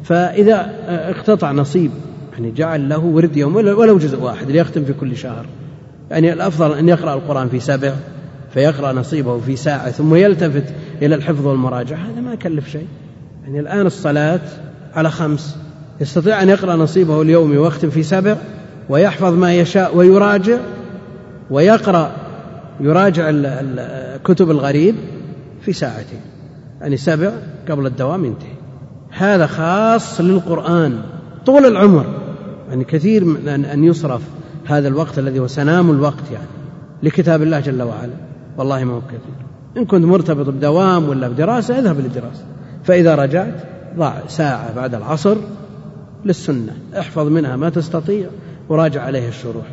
فإذا اقتطع نصيب يعني جعل له ورد يوم ولو جزء واحد ليختم في كل شهر. يعني الأفضل أن يقرأ القرآن في سبع فيقرأ نصيبه في ساعة ثم يلتفت إلى الحفظ والمراجعة. هذا ما يكلف شيء. يعني الآن الصلاة على خمس. يستطيع أن يقرأ نصيبه اليومي ويختم في سبع ويحفظ ما يشاء ويراجع ويقرأ يراجع كتب الغريب في ساعتين يعني سبع قبل الدوام ينتهي. هذا خاص للقرآن طول العمر. يعني كثير من أن يصرف هذا الوقت الذي هو سنام الوقت يعني لكتاب الله جل وعلا. والله ما هو كثير إن كنت مرتبط بدوام ولا بدراسة اذهب للدراسة. فإذا رجعت ضع ساعة بعد العصر للسنة. احفظ منها ما تستطيع. وراجع عليه الشروح.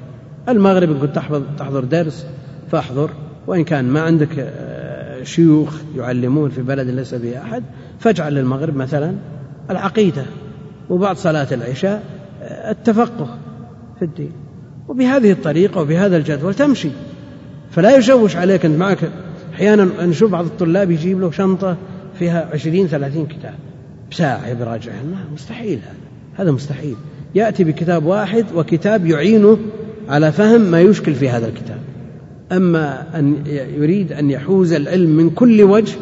المغرب إن كنت تحفظ تحضر درس. فاحضر وإن كان ما عندك آه، شيوخ يعلمون في بلد ليس به أحد فاجعل للمغرب مثلا العقيدة وبعد صلاة العشاء آه، التفقه في الدين. وبهذه الطريقة وبهذا الجدول تمشي. فلا يشوش عليك أنت معك. أحيانا نشوف بعض الطلاب يجيب له شنطة فيها عشرين ثلاثين كتاب. بساعة براجعها مستحيل هذا. هذا مستحيل. يأتي بكتاب واحد وكتاب يعينه على فهم ما يشكل في هذا الكتاب. أما أن يريد أن يحوز العلم من كل وجه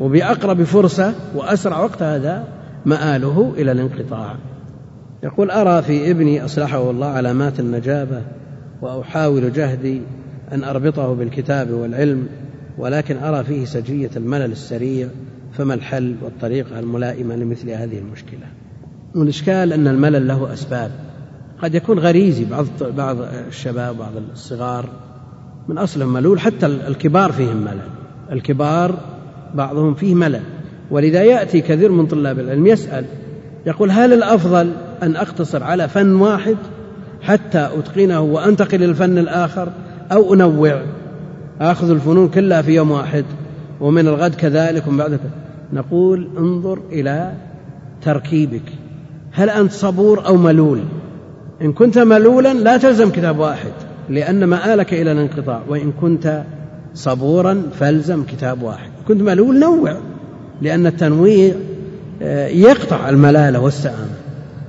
وبأقرب فرصة وأسرع وقت هذا مآله إلى الانقطاع. يقول أرى في ابني أصلحه الله علامات النجابة وأحاول جهدي أن أربطه بالكتاب والعلم ولكن أرى فيه سجية الملل السريع فما الحل والطريقة الملائمة لمثل هذه المشكلة؟ والإشكال أن الملل له أسباب. قد يكون غريزي بعض بعض الشباب بعض الصغار من أصلهم ملول حتى الكبار فيهم ملل. الكبار بعضهم فيه ملل. ولذا يأتي كثير من طلاب العلم يسأل يقول هل الأفضل أن أقتصر على فن واحد حتى أتقنه وأنتقل إلى الفن الآخر أو أنوع؟ آخذ الفنون كلها في يوم واحد ومن الغد كذلك ومن بعد نقول انظر إلى تركيبك. هل أنت صبور أو ملول؟ إن كنت ملولا لا تلزم كتاب واحد. لأن مآلك إلى الانقطاع وإن كنت صبورا فالزم كتاب واحد. كنت ملول نوع لأن التنويع آه، يقطع الملالة والسآمة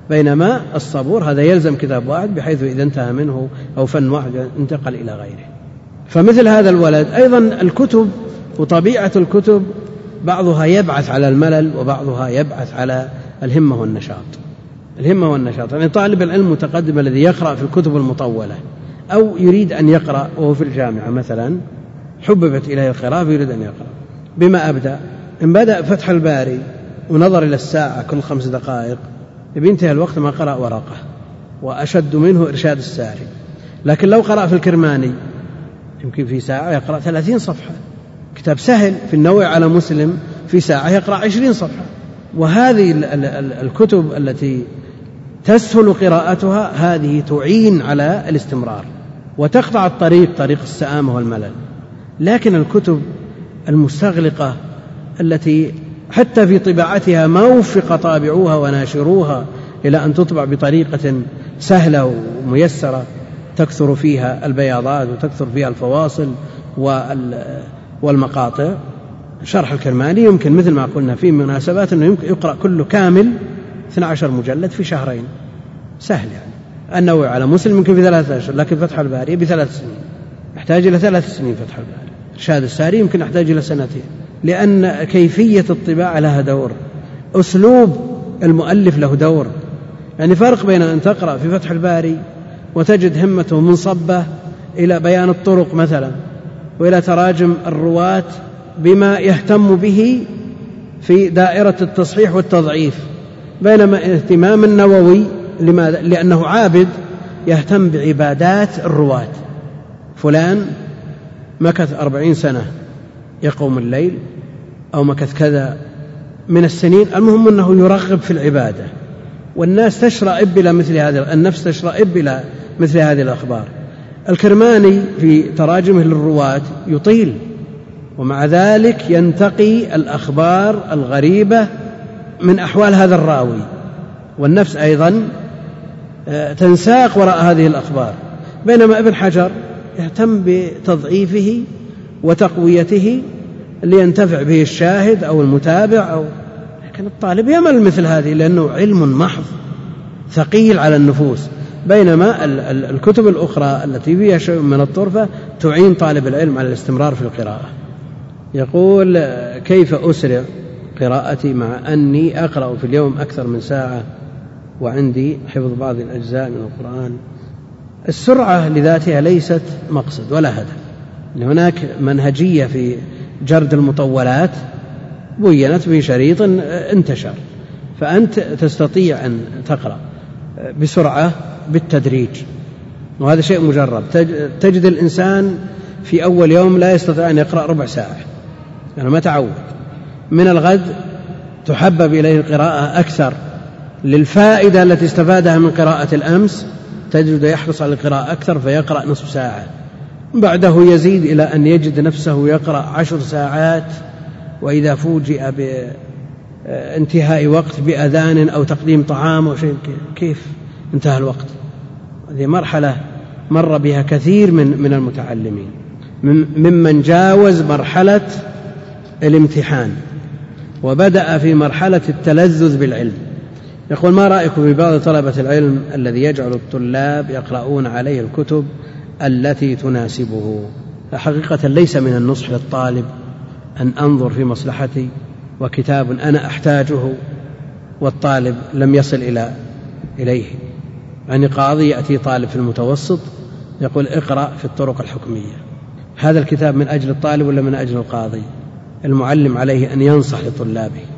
بينما الصبور هذا يلزم كتاب واحد بحيث إذا انتهى منه أو فن واحد انتقل إلى غيره. فمثل هذا الولد أيضا الكتب وطبيعة الكتب بعضها يبعث على الملل وبعضها يبعث على الهمة والنشاط. الهمة والنشاط يعني طالب العلم المتقدم الذي يقرأ في الكتب المطولة. أو يريد أن يقرأ وهو في الجامعة مثلا حببت إليه القراءة فيريد أن يقرأ. بما أبدأ إن بدأ فتح الباري ونظر إلى الساعة كل خمس دقائق بينتهي الوقت ما قرأ ورقة وأشد منه إرشاد الساري. لكن لو قرأ في الكرماني يمكن في ساعة يقرأ ثلاثين صفحة. كتاب سهل في النوع على مسلم في ساعة يقرأ عشرين صفحة. وهذه الكتب التي تسهل قراءتها هذه تعين على الاستمرار. وتقطع الطريق طريق السآمة والملل. لكن الكتب المستغلقة التي حتى في طباعتها ما وفق طابعوها وناشروها إلى أن تطبع بطريقة سهلة وميسرة تكثر فيها البياضات وتكثر فيها الفواصل والمقاطع. شرح الكرماني يمكن مثل ما قلنا في مناسبات أنه يمكن يقرأ كله كامل 12 مجلد في شهرين. سهل يعني. النووي على مسلم يمكن في ثلاثة أشهر لكن فتح الباري بثلاث سنين. يحتاج إلى ثلاث سنين فتح الباري. إرشاد الساري يمكن يحتاج إلى سنتين. لأن كيفية الطباعة لها دور. أسلوب المؤلف له دور. يعني فرق بين أن تقرأ في فتح الباري وتجد همته منصبة إلى بيان الطرق مثلا وإلى تراجم الرواة بما يهتم به في دائرة التصحيح والتضعيف. بينما اهتمام النووي لماذا؟ لأنه عابد يهتم بعبادات الرواة. فلان مكث أربعين سنة يقوم الليل أو مكث كذا من السنين. المهم أنه يرغب في العبادة والناس تشرئب إلى مثل هذه النفس تشرئب إلى مثل هذه الأخبار. الكرماني في تراجمه للرواة يطيل ومع ذلك ينتقي الأخبار الغريبة من أحوال هذا الراوي. والنفس أيضا تنساق وراء هذه الأخبار. بينما ابن حجر يهتم بتضعيفه وتقويته لينتفع به الشاهد أو المتابع أو لكن الطالب يمل مثل هذه لأنه علم محض ثقيل على النفوس. بينما الكتب الأخرى التي فيها شيء من الطرفة تعين طالب العلم على الاستمرار في القراءة. يقول كيف أسرع قراءتي مع أني أقرأ في اليوم أكثر من ساعة؟ وعندي حفظ بعض الأجزاء من القرآن. السرعة لذاتها ليست مقصد ولا هدف. هناك منهجية في جرد المطولات بينت في شريط انتشر. فأنت تستطيع أن تقرأ بسرعة بالتدريج. وهذا شيء مجرب. تجد الإنسان في أول يوم لا يستطيع أن يقرأ ربع ساعة. يعني ما تعود. من الغد تحبب إليه القراءة أكثر. للفائدة التي استفادها من قراءة الأمس تجد يحرص على القراءة أكثر فيقرأ نصف ساعة. بعده يزيد إلى أن يجد نفسه يقرأ عشر ساعات وإذا فوجئ بانتهاء وقت بأذان أو تقديم طعام أو شيء كيف انتهى الوقت؟ هذه مرحلة مر بها كثير من من المتعلمين. ممن جاوز مرحلة الامتحان وبدأ في مرحلة التلذذ بالعلم. يقول ما رأيكم في بعض طلبة العلم الذي يجعل الطلاب يقرؤون عليه الكتب التي تناسبه؟ حقيقة ليس من النصح للطالب أن أنظر في مصلحتي وكتاب أنا أحتاجه والطالب لم يصل إلى إليه. يعني قاضي يأتي طالب في المتوسط يقول اقرأ في الطرق الحكمية. هذا الكتاب من أجل الطالب ولا من أجل القاضي؟ المعلم عليه أن ينصح لطلابه.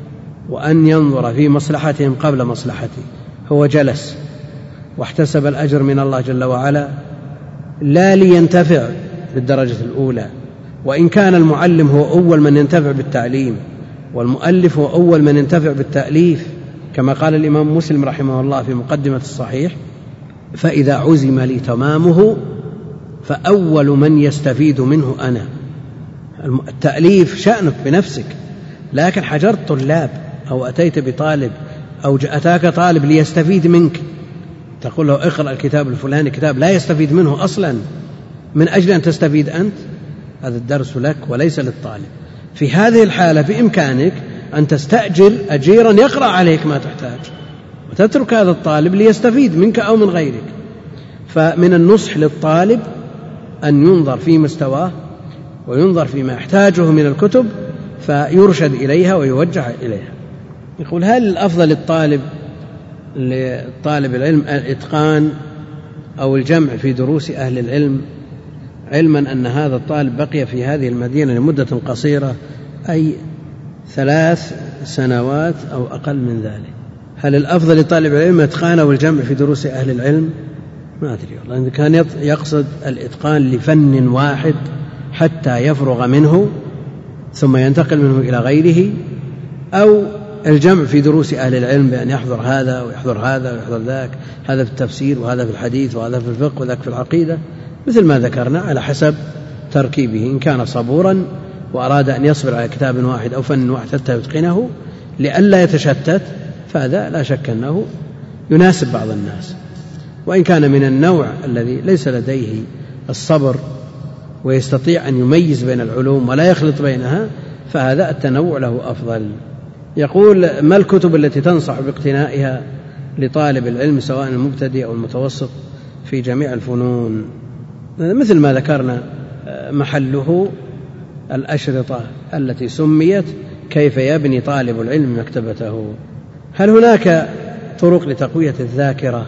وأن ينظر في مصلحتهم قبل مصلحته. هو جلس واحتسب الأجر من الله جل وعلا. لا لينتفع بالدرجة الأولى. وإن كان المعلم هو أول من ينتفع بالتعليم والمؤلف هو أول من ينتفع بالتأليف كما قال الإمام مسلم رحمه الله في مقدمة الصحيح فإذا عزم لي تمامه فأول من يستفيد منه أنا. التأليف شأنك بنفسك لكن حجرت طلاب أو أتيت بطالب أو أتاك طالب ليستفيد منك. تقول له اقرأ الكتاب الفلاني كتاب لا يستفيد منه أصلا. من أجل أن تستفيد أنت؟ هذا الدرس لك وليس للطالب. في هذه الحالة بإمكانك أن تستأجر أجيرا يقرأ عليك ما تحتاج. وتترك هذا الطالب ليستفيد منك أو من غيرك. فمن النصح للطالب أن ينظر في مستواه وينظر فيما يحتاجه من الكتب فيرشد إليها ويوجه إليها. يقول هل الأفضل للطالب لطالب العلم الإتقان أو الجمع في دروس أهل العلم علما أن هذا الطالب بقي في هذه المدينة لمدة قصيرة أي ثلاث سنوات أو أقل من ذلك؟ هل الأفضل لطالب العلم الإتقان أو الجمع في دروس أهل العلم؟ ما أدري والله. إذا كان يقصد الإتقان لفن واحد حتى يفرغ منه ثم ينتقل منه إلى غيره أو الجمع في دروس أهل العلم بأن يحضر هذا ويحضر هذا ويحضر ذاك هذا في التفسير وهذا في الحديث وهذا في الفقه وذاك في العقيدة. مثل ما ذكرنا على حسب تركيبه إن كان صبورا وأراد أن يصبر على كتاب واحد أو فن واحد حتى يتقنه لئلا يتشتت فهذا لا شك أنه يناسب بعض الناس. وإن كان من النوع الذي ليس لديه الصبر ويستطيع أن يميز بين العلوم ولا يخلط بينها فهذا التنوع له أفضل. يقول ما الكتب التي تنصح باقتنائها لطالب العلم سواء المبتدئ أو المتوسط في جميع الفنون؟ مثل ما ذكرنا محله الأشرطة التي سميت كيف يبني طالب العلم مكتبته؟ هل هناك طرق لتقوية الذاكرة؟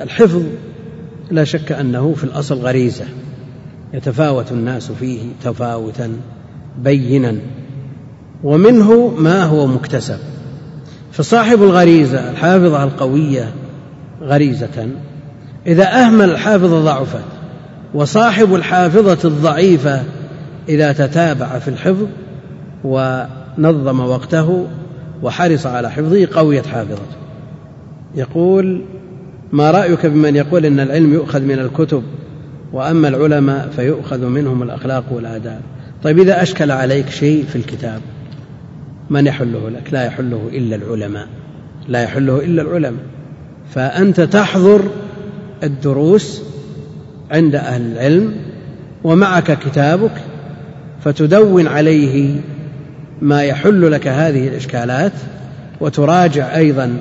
الحفظ لا شك أنه في الأصل غريزة يتفاوت الناس فيه تفاوتا بينا. ومنه ما هو مكتسب. فصاحب الغريزة الحافظة القوية غريزة. إذا أهمل الحافظة ضعفت وصاحب الحافظة الضعيفة إذا تتابع في الحفظ ونظم وقته وحرص على حفظه قويت حافظته. يقول ما رأيك بمن يقول إن العلم يؤخذ من الكتب وأما العلماء فيؤخذ منهم الأخلاق والآداب. طيب إذا أشكل عليك شيء في الكتاب من يحله لك؟ لا يحله إلا العلماء. لا يحله إلا العلماء. فأنت تحضر الدروس عند أهل العلم ومعك كتابك فتدون عليه ما يحل لك هذه الإشكالات وتراجع أيضا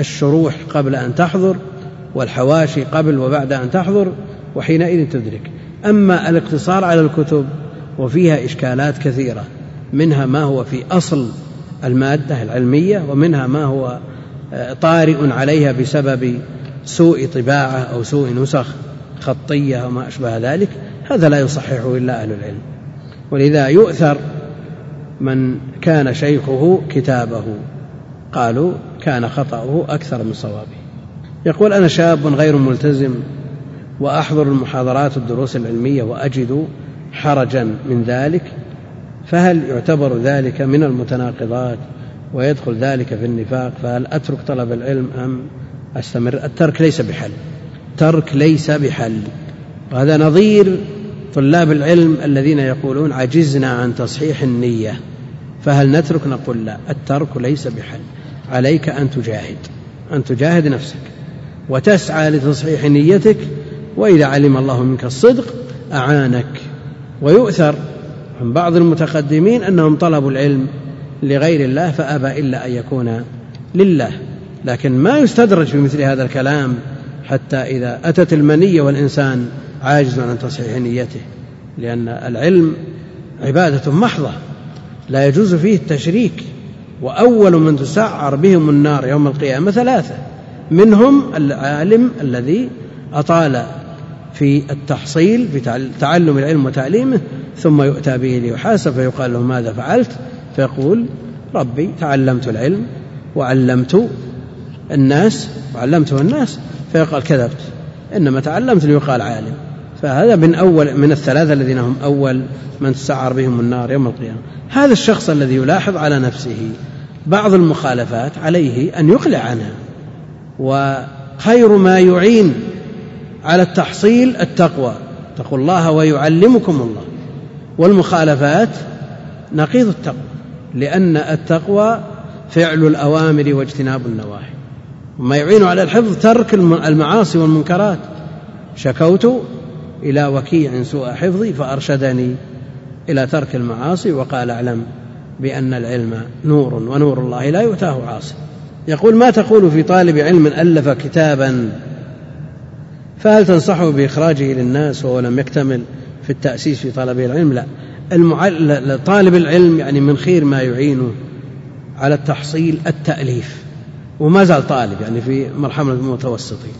الشروح قبل أن تحضر والحواشي قبل وبعد أن تحضر وحينئذ تدرك. أما الاقتصار على الكتب وفيها إشكالات كثيرة منها ما هو في أصل المادة العلمية ومنها ما هو آه، طارئ عليها بسبب سوء طباعة أو سوء نسخ خطية وما أشبه ذلك. هذا لا يصححه إلا أهل العلم. ولذا يؤثر من كان شيخه كتابه. قالوا كان خطأه أكثر من صوابه. يقول أنا شاب غير ملتزم وأحضر المحاضرات الدروس العلمية وأجد حرجا من ذلك. فهل يعتبر ذلك من المتناقضات ويدخل ذلك في النفاق؟ فهل أترك طلب العلم أم أستمر؟ الترك ليس بحل. ترك ليس بحل. وهذا نظير طلاب العلم الذين يقولون عجزنا عن تصحيح النية. فهل نترك؟ نقول لا. الترك ليس بحل. عليك أن تجاهد. أن تجاهد نفسك. وتسعى لتصحيح نيتك. وإذا علم الله منك الصدق أعانك. ويؤثر. عن بعض المتقدمين أنهم طلبوا العلم لغير الله فأبى إلا أن يكون لله. لكن ما يستدرج في مثل هذا الكلام حتى إذا أتت المنية والإنسان عاجز عن تصحيح نيته لأن العلم عبادة محضة لا يجوز فيه التشريك وأول من تسعر بهم النار يوم القيامة ثلاثة منهم العالم الذي أطال في التحصيل في تعلم العلم وتعليمه ثم يؤتى به ليحاسب فيقال له ماذا فعلت؟ فيقول ربي تعلمت العلم وعلمت الناس وعلمته الناس. فيقال كذبت إنما تعلمت ليقال عالم. فهذا من أول من الثلاثة الذين هم أول من تسعر بهم النار يوم القيامة. هذا الشخص الذي يلاحظ على نفسه بعض المخالفات عليه أن يقلع عنها وخير ما يعين على التحصيل التقوى. اتقوا الله ويعلمكم الله. والمخالفات نقيض التقوى لأن التقوى فعل الأوامر واجتناب النواهي. وما يعين على الحفظ ترك المعاصي والمنكرات. شكوت إلى وكيع سوء حفظي فأرشدني إلى ترك المعاصي وقال أعلم بأن العلم نور ونور الله لا يؤتاه عاصي. يقول ما تقول في طالب علم ألف كتابا فهل تنصحه بإخراجه للناس وهو لم يكتمل في التأسيس في طلب العلم؟ لا. المعل... طالب العلم يعني من خير ما يعينه على التحصيل التأليف. وما زال طالب يعني في مرحلة المتوسطين.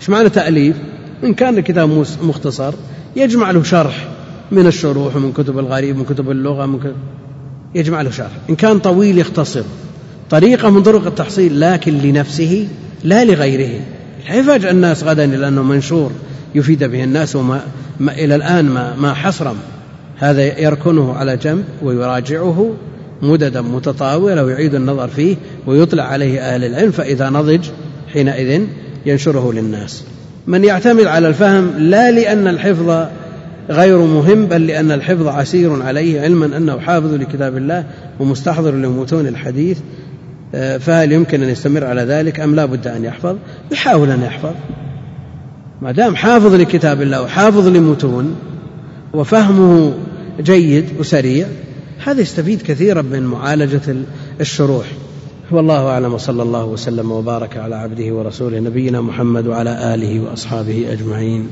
إيش معنى تأليف؟ إن كان الكتاب مختصر يجمع له شرح من الشروح ومن كتب الغريب من كتب اللغة من كتب يجمع له شرح. إن كان طويل يختصر. طريقة من طرق التحصيل لكن لنفسه لا لغيره. لا يفاجأ الناس غدا إلى أنه منشور يفيد به الناس وما ما إلى الآن ما, ما حصرم. هذا يركنه على جنب ويراجعه مددا متطاولة ويعيد النظر فيه ويطلع عليه أهل العلم فإذا نضج حينئذ ينشره للناس. من يعتمد على الفهم لا لأن الحفظ غير مهم بل لأن الحفظ عسير عليه علما أنه حافظ لكتاب الله ومستحضر لمتون الحديث. فهل يمكن أن يستمر على ذلك أم لا بد أن يحفظ؟ يحاول أن يحفظ. ما دام حافظ لكتاب الله وحافظ لمتون وفهمه جيد وسريع هذا يستفيد كثيرا من معالجة الشروح. والله أعلم وصلى الله وسلم وبارك على عبده ورسوله نبينا محمد وعلى آله وأصحابه أجمعين.